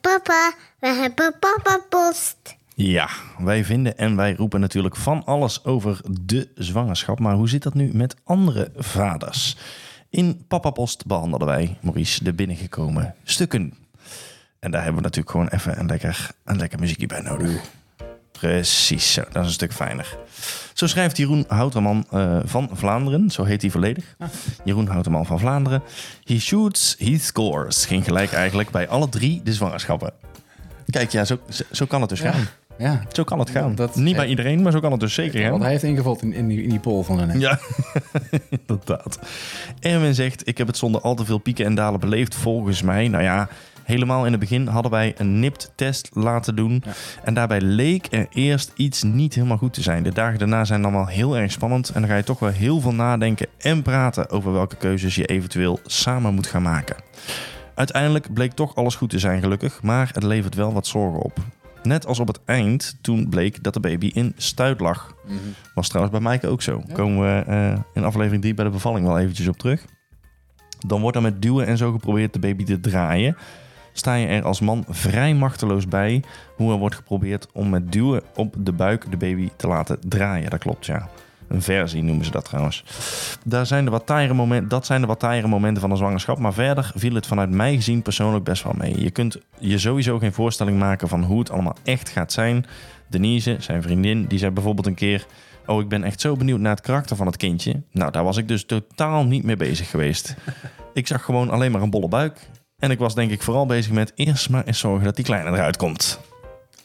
Papa, we hebben papa post. Ja, wij vinden en wij roepen natuurlijk van alles over de zwangerschap. Maar hoe zit dat nu met andere vaders? In Papa Post behandelden wij, Maurice, de binnengekomen stukken. En daar hebben we natuurlijk gewoon even een lekker, een lekker muziekje bij nodig. Precies, zo, dat is een stuk fijner. Zo schrijft Jeroen Houterman eh, van Vlaanderen, zo heet hij volledig. Jeroen Houterman van Vlaanderen. He shoots, he scores. Ging gelijk eigenlijk bij alle drie de zwangerschappen. Kijk, ja, zo, zo, zo kan het dus Ja. gaan. Ja. Zo kan het gaan. Dat- Niet bij iedereen, maar zo kan het dus zeker Want gaan. hij heeft ingevuld in, in, die, in die poll van een. Ja, inderdaad. Erwin zegt, ik heb het zonder al te veel pieken en dalen beleefd. Volgens mij, nou ja, helemaal in het begin hadden wij een NIPT-test laten doen. Ja. En daarbij leek er eerst iets niet helemaal goed te zijn. De dagen daarna zijn dan wel heel erg spannend. En dan ga je toch wel heel veel nadenken en praten over welke keuzes je eventueel samen moet gaan maken. Uiteindelijk bleek toch alles goed te zijn, gelukkig. Maar het levert wel wat zorgen op. Net als op het eind, toen bleek dat de baby in stuit lag. Was trouwens bij Maaike ook zo. Ja. Komen we eh, in aflevering 3 bij de bevalling wel eventjes op terug. Dan wordt er met duwen en zo geprobeerd de baby te draaien. Sta je er als man vrij machteloos bij hoe er wordt geprobeerd om met duwen op de buik de baby te laten draaien. Dat klopt, ja. Een versie noemen ze dat trouwens. Daar zijn de wat momenten, dat zijn de wat taaiere momenten van de zwangerschap. Maar verder viel het vanuit mij gezien persoonlijk best wel mee. Je kunt je sowieso geen voorstelling maken van hoe het allemaal echt gaat zijn. Denise, zijn vriendin, die zei bijvoorbeeld een keer... Oh, ik ben echt zo benieuwd naar het karakter van het kindje. Nou, daar was ik dus totaal niet mee bezig geweest. ik zag gewoon alleen maar een bolle buik. En ik was denk ik vooral bezig met eerst maar eens zorgen dat die kleine eruit komt.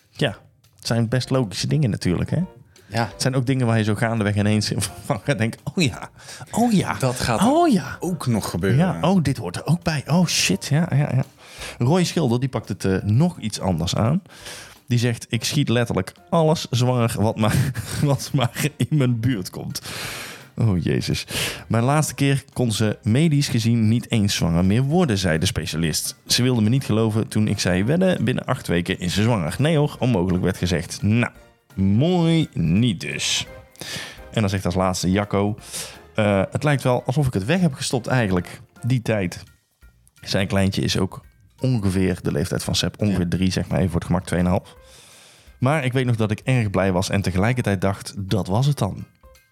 Ja, het zijn best logische dingen natuurlijk, hè? Ja, Het zijn ook dingen waar je zo gaandeweg ineens van gaat denken... Oh ja, oh ja, dat gaat oh ja. ook nog gebeuren. Ja, oh, dit hoort er ook bij. Oh shit, ja, ja, ja. Roy Schilder, die pakt het eh, nog iets anders aan. Die zegt, ik schiet letterlijk alles zwanger wat maar, wat maar in mijn buurt komt. Oh jezus. Mijn laatste keer kon ze medisch gezien niet eens zwanger meer worden, zei de specialist. Ze wilde me niet geloven toen ik zei, wedden, binnen acht weken is ze zwanger. Nee hoor, onmogelijk werd gezegd. Nou, mooi niet dus. En dan zegt als laatste Jacco, eh, het lijkt wel alsof ik het weg heb gestopt eigenlijk, die tijd. Zijn kleintje is ook ongeveer de leeftijd van Seb, ongeveer drie, zeg maar even voor het gemak 2,5. Maar ik weet nog dat ik erg blij was en tegelijkertijd dacht, dat was het dan.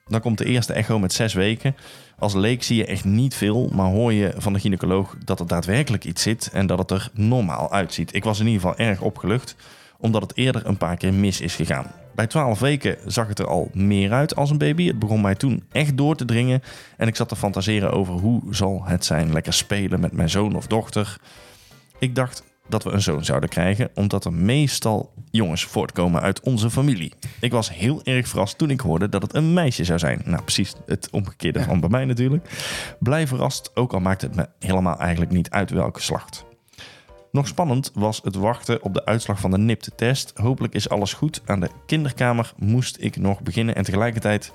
Dan komt de eerste echo met zes weken. Als leek zie je echt niet veel, maar hoor je van de gynaecoloog dat er daadwerkelijk iets zit en dat het er normaal uitziet. Ik was in ieder geval erg opgelucht, omdat het eerder een paar keer mis is gegaan. Bij 12 weken zag het er al meer uit als een baby. Het begon mij toen echt door te dringen en ik zat te fantaseren over hoe zal het zijn lekker spelen met mijn zoon of dochter. Ik dacht dat we een zoon zouden krijgen, omdat er meestal jongens voortkomen uit onze familie. Ik was heel erg verrast toen ik hoorde dat het een meisje zou zijn. Nou, precies het omgekeerde van bij mij natuurlijk. Blij verrast, ook al maakt het me helemaal eigenlijk niet uit welke geslacht. Nog spannend was het wachten op de uitslag van de NIPT-test. Hopelijk is alles goed. Aan de kinderkamer moest ik nog beginnen en tegelijkertijd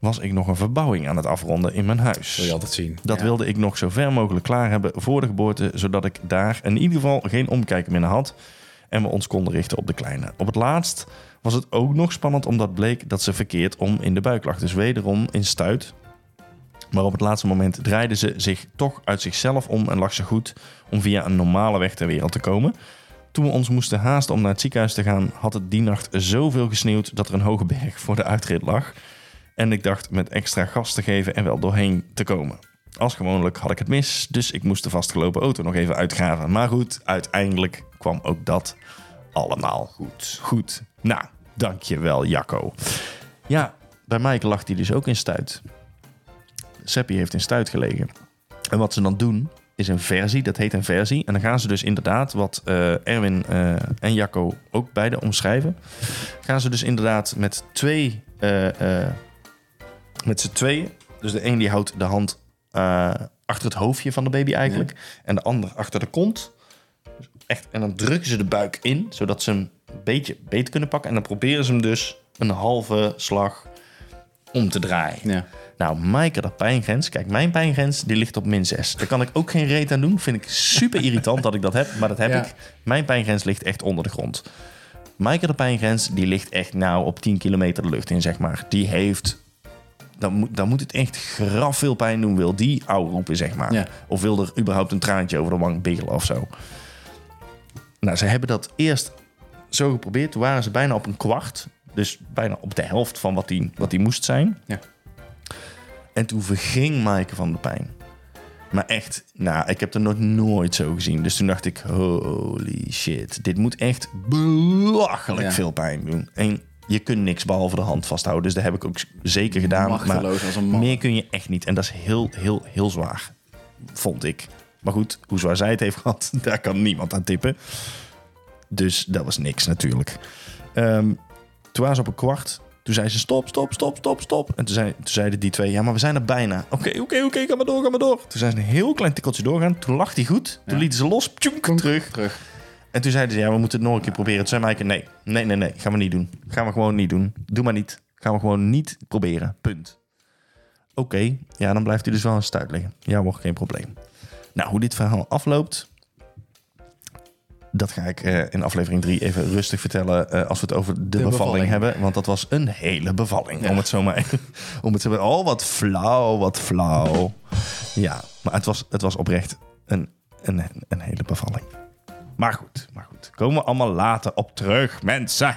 was ik nog een verbouwing aan het afronden in mijn huis. Zul je altijd zien. Dat Ja. wilde ik nog zo ver mogelijk klaar hebben voor de geboorte, zodat ik daar in ieder geval geen omkijken meer had en we ons konden richten op de kleine. Op het laatst was het ook nog spannend omdat bleek dat ze verkeerd om in de buik lag. Dus wederom in stuit. Maar op het laatste moment draaide ze zich toch uit zichzelf om en lag ze goed om via een normale weg ter wereld te komen. Toen we ons moesten haasten om naar het ziekenhuis te gaan, had het die nacht zoveel gesneeuwd dat er een hoge berg voor de uitrit lag. En ik dacht met extra gas te geven en wel doorheen te komen. Als gewoonlijk had ik het mis, dus ik moest de vastgelopen auto nog even uitgraven. Maar goed, uiteindelijk kwam ook dat allemaal goed. Goed. Nou, dankjewel Jacco. Ja, bij Mike lag hij dus ook in stuit. Seppi heeft in stuit gelegen. En wat ze dan doen, is een versie. Dat heet een versie. En dan gaan ze dus inderdaad, wat eh, Erwin eh, en Jacco ook beide omschrijven... gaan ze dus inderdaad met twee... eh, met z'n tweeën. Dus de een die houdt de hand achter het hoofdje van de baby eigenlijk. En de ander achter de kont. Dus echt, en dan drukken ze de buik in, zodat ze hem een beetje beter kunnen pakken. En dan proberen ze hem dus een halve slag om te draaien. Ja. Nou, Maaike, dat pijngrens. Kijk, mijn pijngrens die ligt op min 6. Daar kan ik ook geen reet aan doen. Vind ik super irritant dat ik dat heb, maar dat heb Ja. ik. Mijn pijngrens ligt echt onder de grond. Maaike, de pijngrens, die ligt echt nou op 10 kilometer de lucht in, zeg maar. Die heeft... Dan moet, dan moet het echt graf veel pijn doen, wil die ouwe roepen, zeg maar. Ja. Of wil er überhaupt een traantje over de wang biggelen of zo. Nou, ze hebben dat eerst zo geprobeerd. Toen waren ze bijna op een kwart. Dus bijna op de helft van wat die, wat die moest zijn. Ja. En toen verging Maaike van de pijn. Maar echt, nou, ik heb er nog nooit zo gezien. Dus toen dacht ik, holy shit. Dit moet echt belachelijk Ja. veel pijn doen. En je kunt niks behalve de hand vasthouden. Dus dat heb ik ook zeker gedaan. Machteloos maar als een man. meer kun je echt niet. En dat is heel, heel, heel zwaar. Vond ik. Maar goed, hoe zwaar zij het heeft gehad, daar kan niemand aan tippen. Dus dat was niks natuurlijk. Ehm, toen ze op een kwart. Toen zei ze stop, stop, stop, stop, stop. En toen, zei, toen zeiden die twee, ja, maar we zijn er bijna. Oké, oké, oké, ga maar door, ga maar door. Toen zijn ze een heel klein tikkeltje doorgaan. Toen lag hij goed. Toen lieten ze los, terug. Terug. En toen zeiden ze, ja, we moeten het nog een keer proberen. Toen zei Maaike, nee, nee, nee, nee, gaan we niet doen. Gaan we gewoon niet doen. Doe maar niet. Gaan we gewoon niet proberen. Punt. Oké, ja, dan blijft hij dus wel een stuit liggen. Ja hoor, geen probleem. Nou, hoe dit verhaal afloopt... Dat ga ik eh, in aflevering 3 even rustig vertellen eh, als we het over de, bevalling, bevalling. hebben. Want dat was een hele bevalling. Ja. Om het zo maar even, om het zo maar, oh wat flauw, wat flauw. Ja, maar het was, het was oprecht een, een, een hele bevalling. Maar goed, maar goed. Komen we allemaal later op terug, mensen.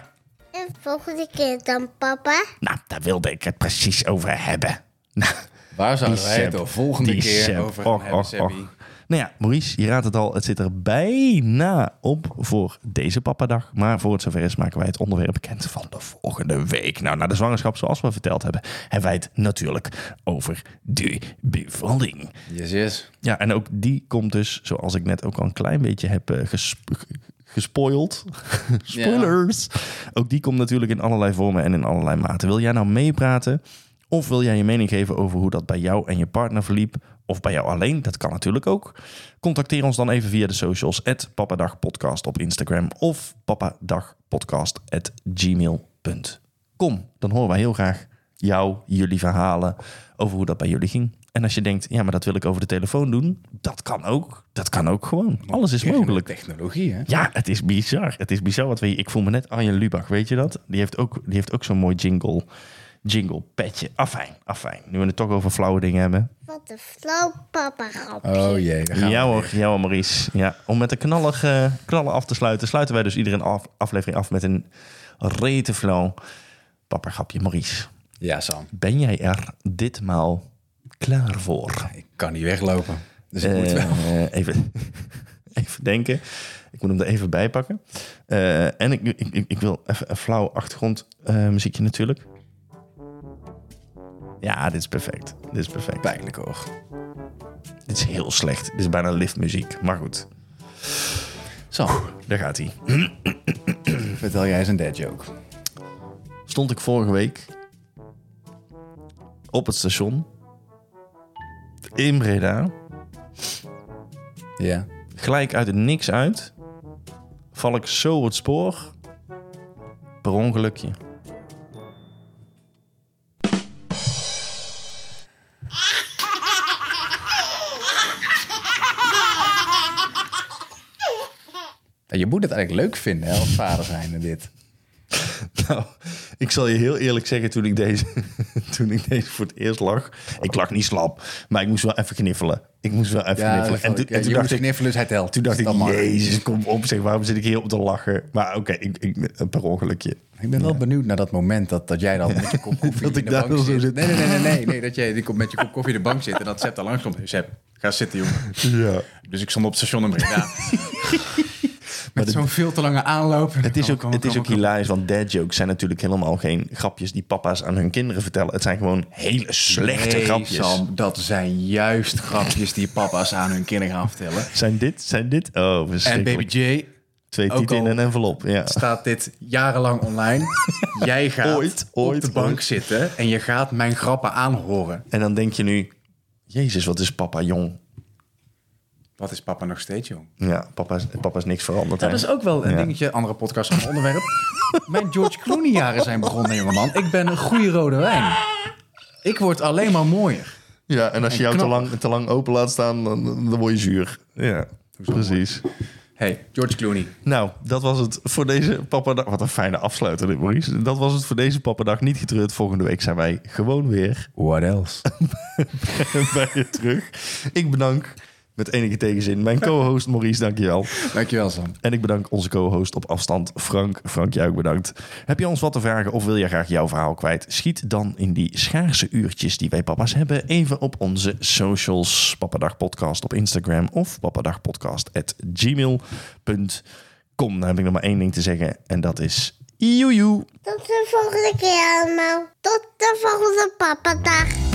En volgende keer dan, papa. Nou, daar wilde ik het precies over hebben. Waar zouden Die wij het de volgende keer over Och, hebben, och, Sebby? och. Nou ja, Maurice, je raadt het al. Het zit er bijna op voor deze papadag. Maar voor het zover is, maken wij het onderwerp bekend van de volgende week. Nou, na de zwangerschap, zoals we verteld hebben, hebben wij het natuurlijk over de bevalling. Yes, yes. Ja, en ook die komt dus, zoals ik net ook al een klein beetje heb eh, gesp- gespoild. Spoilers. Ook die komt natuurlijk in allerlei vormen en in allerlei maten. Wil jij nou meepraten? Of wil jij je mening geven over hoe dat bij jou en je partner verliep? Of bij jou alleen? Dat kan natuurlijk ook. Contacteer ons dan even via de socials. papadagpodcast op Instagram. Of papadagpodcast.gmail.com Dan horen wij heel graag jou, jullie verhalen over hoe dat bij jullie ging. En als je denkt, ja, maar dat wil ik over de telefoon doen. Dat kan ook. Dat kan ook gewoon. Alles is mogelijk. Technologie, hè? Ja, het is bizar. Het is bizar wat we. Ik voel me net Arjen Lubach, weet je dat? Die heeft ook, die heeft ook zo'n mooi jingle, jingle petje. Afijn, afijn. Nu we het toch over flauwe dingen hebben. Wat een flauw papa grapje. Oh jee, daar gaan Ja we hoor, ja hoor Maurice. Ja, om met de knallige knallen af te sluiten... sluiten wij dus iedere af, aflevering af met een rete flauw papagrapje. Maurice, Ja, Sam. ben jij er ditmaal klaar voor? Ik kan niet weglopen. Dus ik moet wel. Eh, even, even denken. Ik moet hem er even bij pakken. Eh, en ik, ik, ik, ik wil even een flauw achtergrondmuziekje natuurlijk. Ja, dit is perfect. Dit is perfect. Pijnlijk hoor. Dit is heel slecht. Dit is bijna liftmuziek. Maar goed, Sam, daar gaat hij. vertel jij eens een dead joke. Stond ik vorige week op het station in Breda. Ja. Gelijk uit het niks uit. Val ik zo het spoor. Per ongelukje. Je moet het eigenlijk leuk vinden hè, als vader zijn en dit. Nou, ik zal je heel eerlijk zeggen, toen ik deze, toen ik deze voor het eerst lag... Ik lag niet slap, maar ik moest wel even kniffelen. Ik moest wel even kniffelen. En, toen- en dacht moest ik, kniffelen, dus hij telt. toen dacht ik, jezus, kom op zeg, waarom zit ik hier op te lachen? Maar oké, ik, ik, een per ongelukje. Ik ben wel benieuwd naar dat moment dat, dat jij dan met je kop koffie Dat in de bank zit. zit. Nee, nee, nee, nee, nee, nee, dat jij met je kop koffie in de bank zit en dat Sepp daar langs komt. Sepp, ga zitten, jongen. Ja. Dus ik stond op het station in Breda. Met zo'n veel te lange aanloop. Het is ook, kom, het is kom, ook kom. hilarisch, want dad jokes zijn natuurlijk helemaal geen grapjes die papa's aan hun kinderen vertellen. Het zijn gewoon hele slechte Nee, grapjes. Sam, dat zijn juist grapjes die papa's aan hun kinderen gaan vertellen. Zijn dit, zijn dit? Oh, En verschrikkelijk. Baby J Twee tieten in een envelop. Ja. staat dit jarenlang online. Jij gaat Ooit, op ooit, de bank ooit. zitten en je gaat mijn grappen aanhoren. En dan denk je nu, jezus, wat is papa jong. Wat is papa nog steeds, jong? Ja, papa is, papa is niks veranderd. Dat is ook wel een Ja. dingetje, andere podcast, ander onderwerp. Mijn George Clooney jaren zijn begonnen, jongeman. Ik ben een goede rode wijn. Ik word alleen maar mooier. Ja, en als je jou te lang, te lang open laat staan, dan, dan word je zuur. Ja, precies. Hey, George Clooney. Nou, dat was het voor deze pappadag. Wat een fijne afsluiter dit, Maurice. Dat was het voor deze pappadag. Niet getreurd. Volgende week zijn wij gewoon weer What else? bij je terug. Ik bedank met enige tegenzin mijn co-host Maurice, dankjewel. Dankjewel, Sam. En ik bedank onze co-host op afstand, Frank. Frank, jij ook bedankt. Heb je ons wat te vragen of wil je graag jouw verhaal kwijt? Schiet dan in die schaarse uurtjes die wij papa's hebben even op onze socials. Pappadag Podcast op Instagram of pappadagpodcast.gmail.com. Dan heb ik nog maar één ding te zeggen en dat is joejoe. Tot de volgende keer allemaal. Tot de volgende pappadag.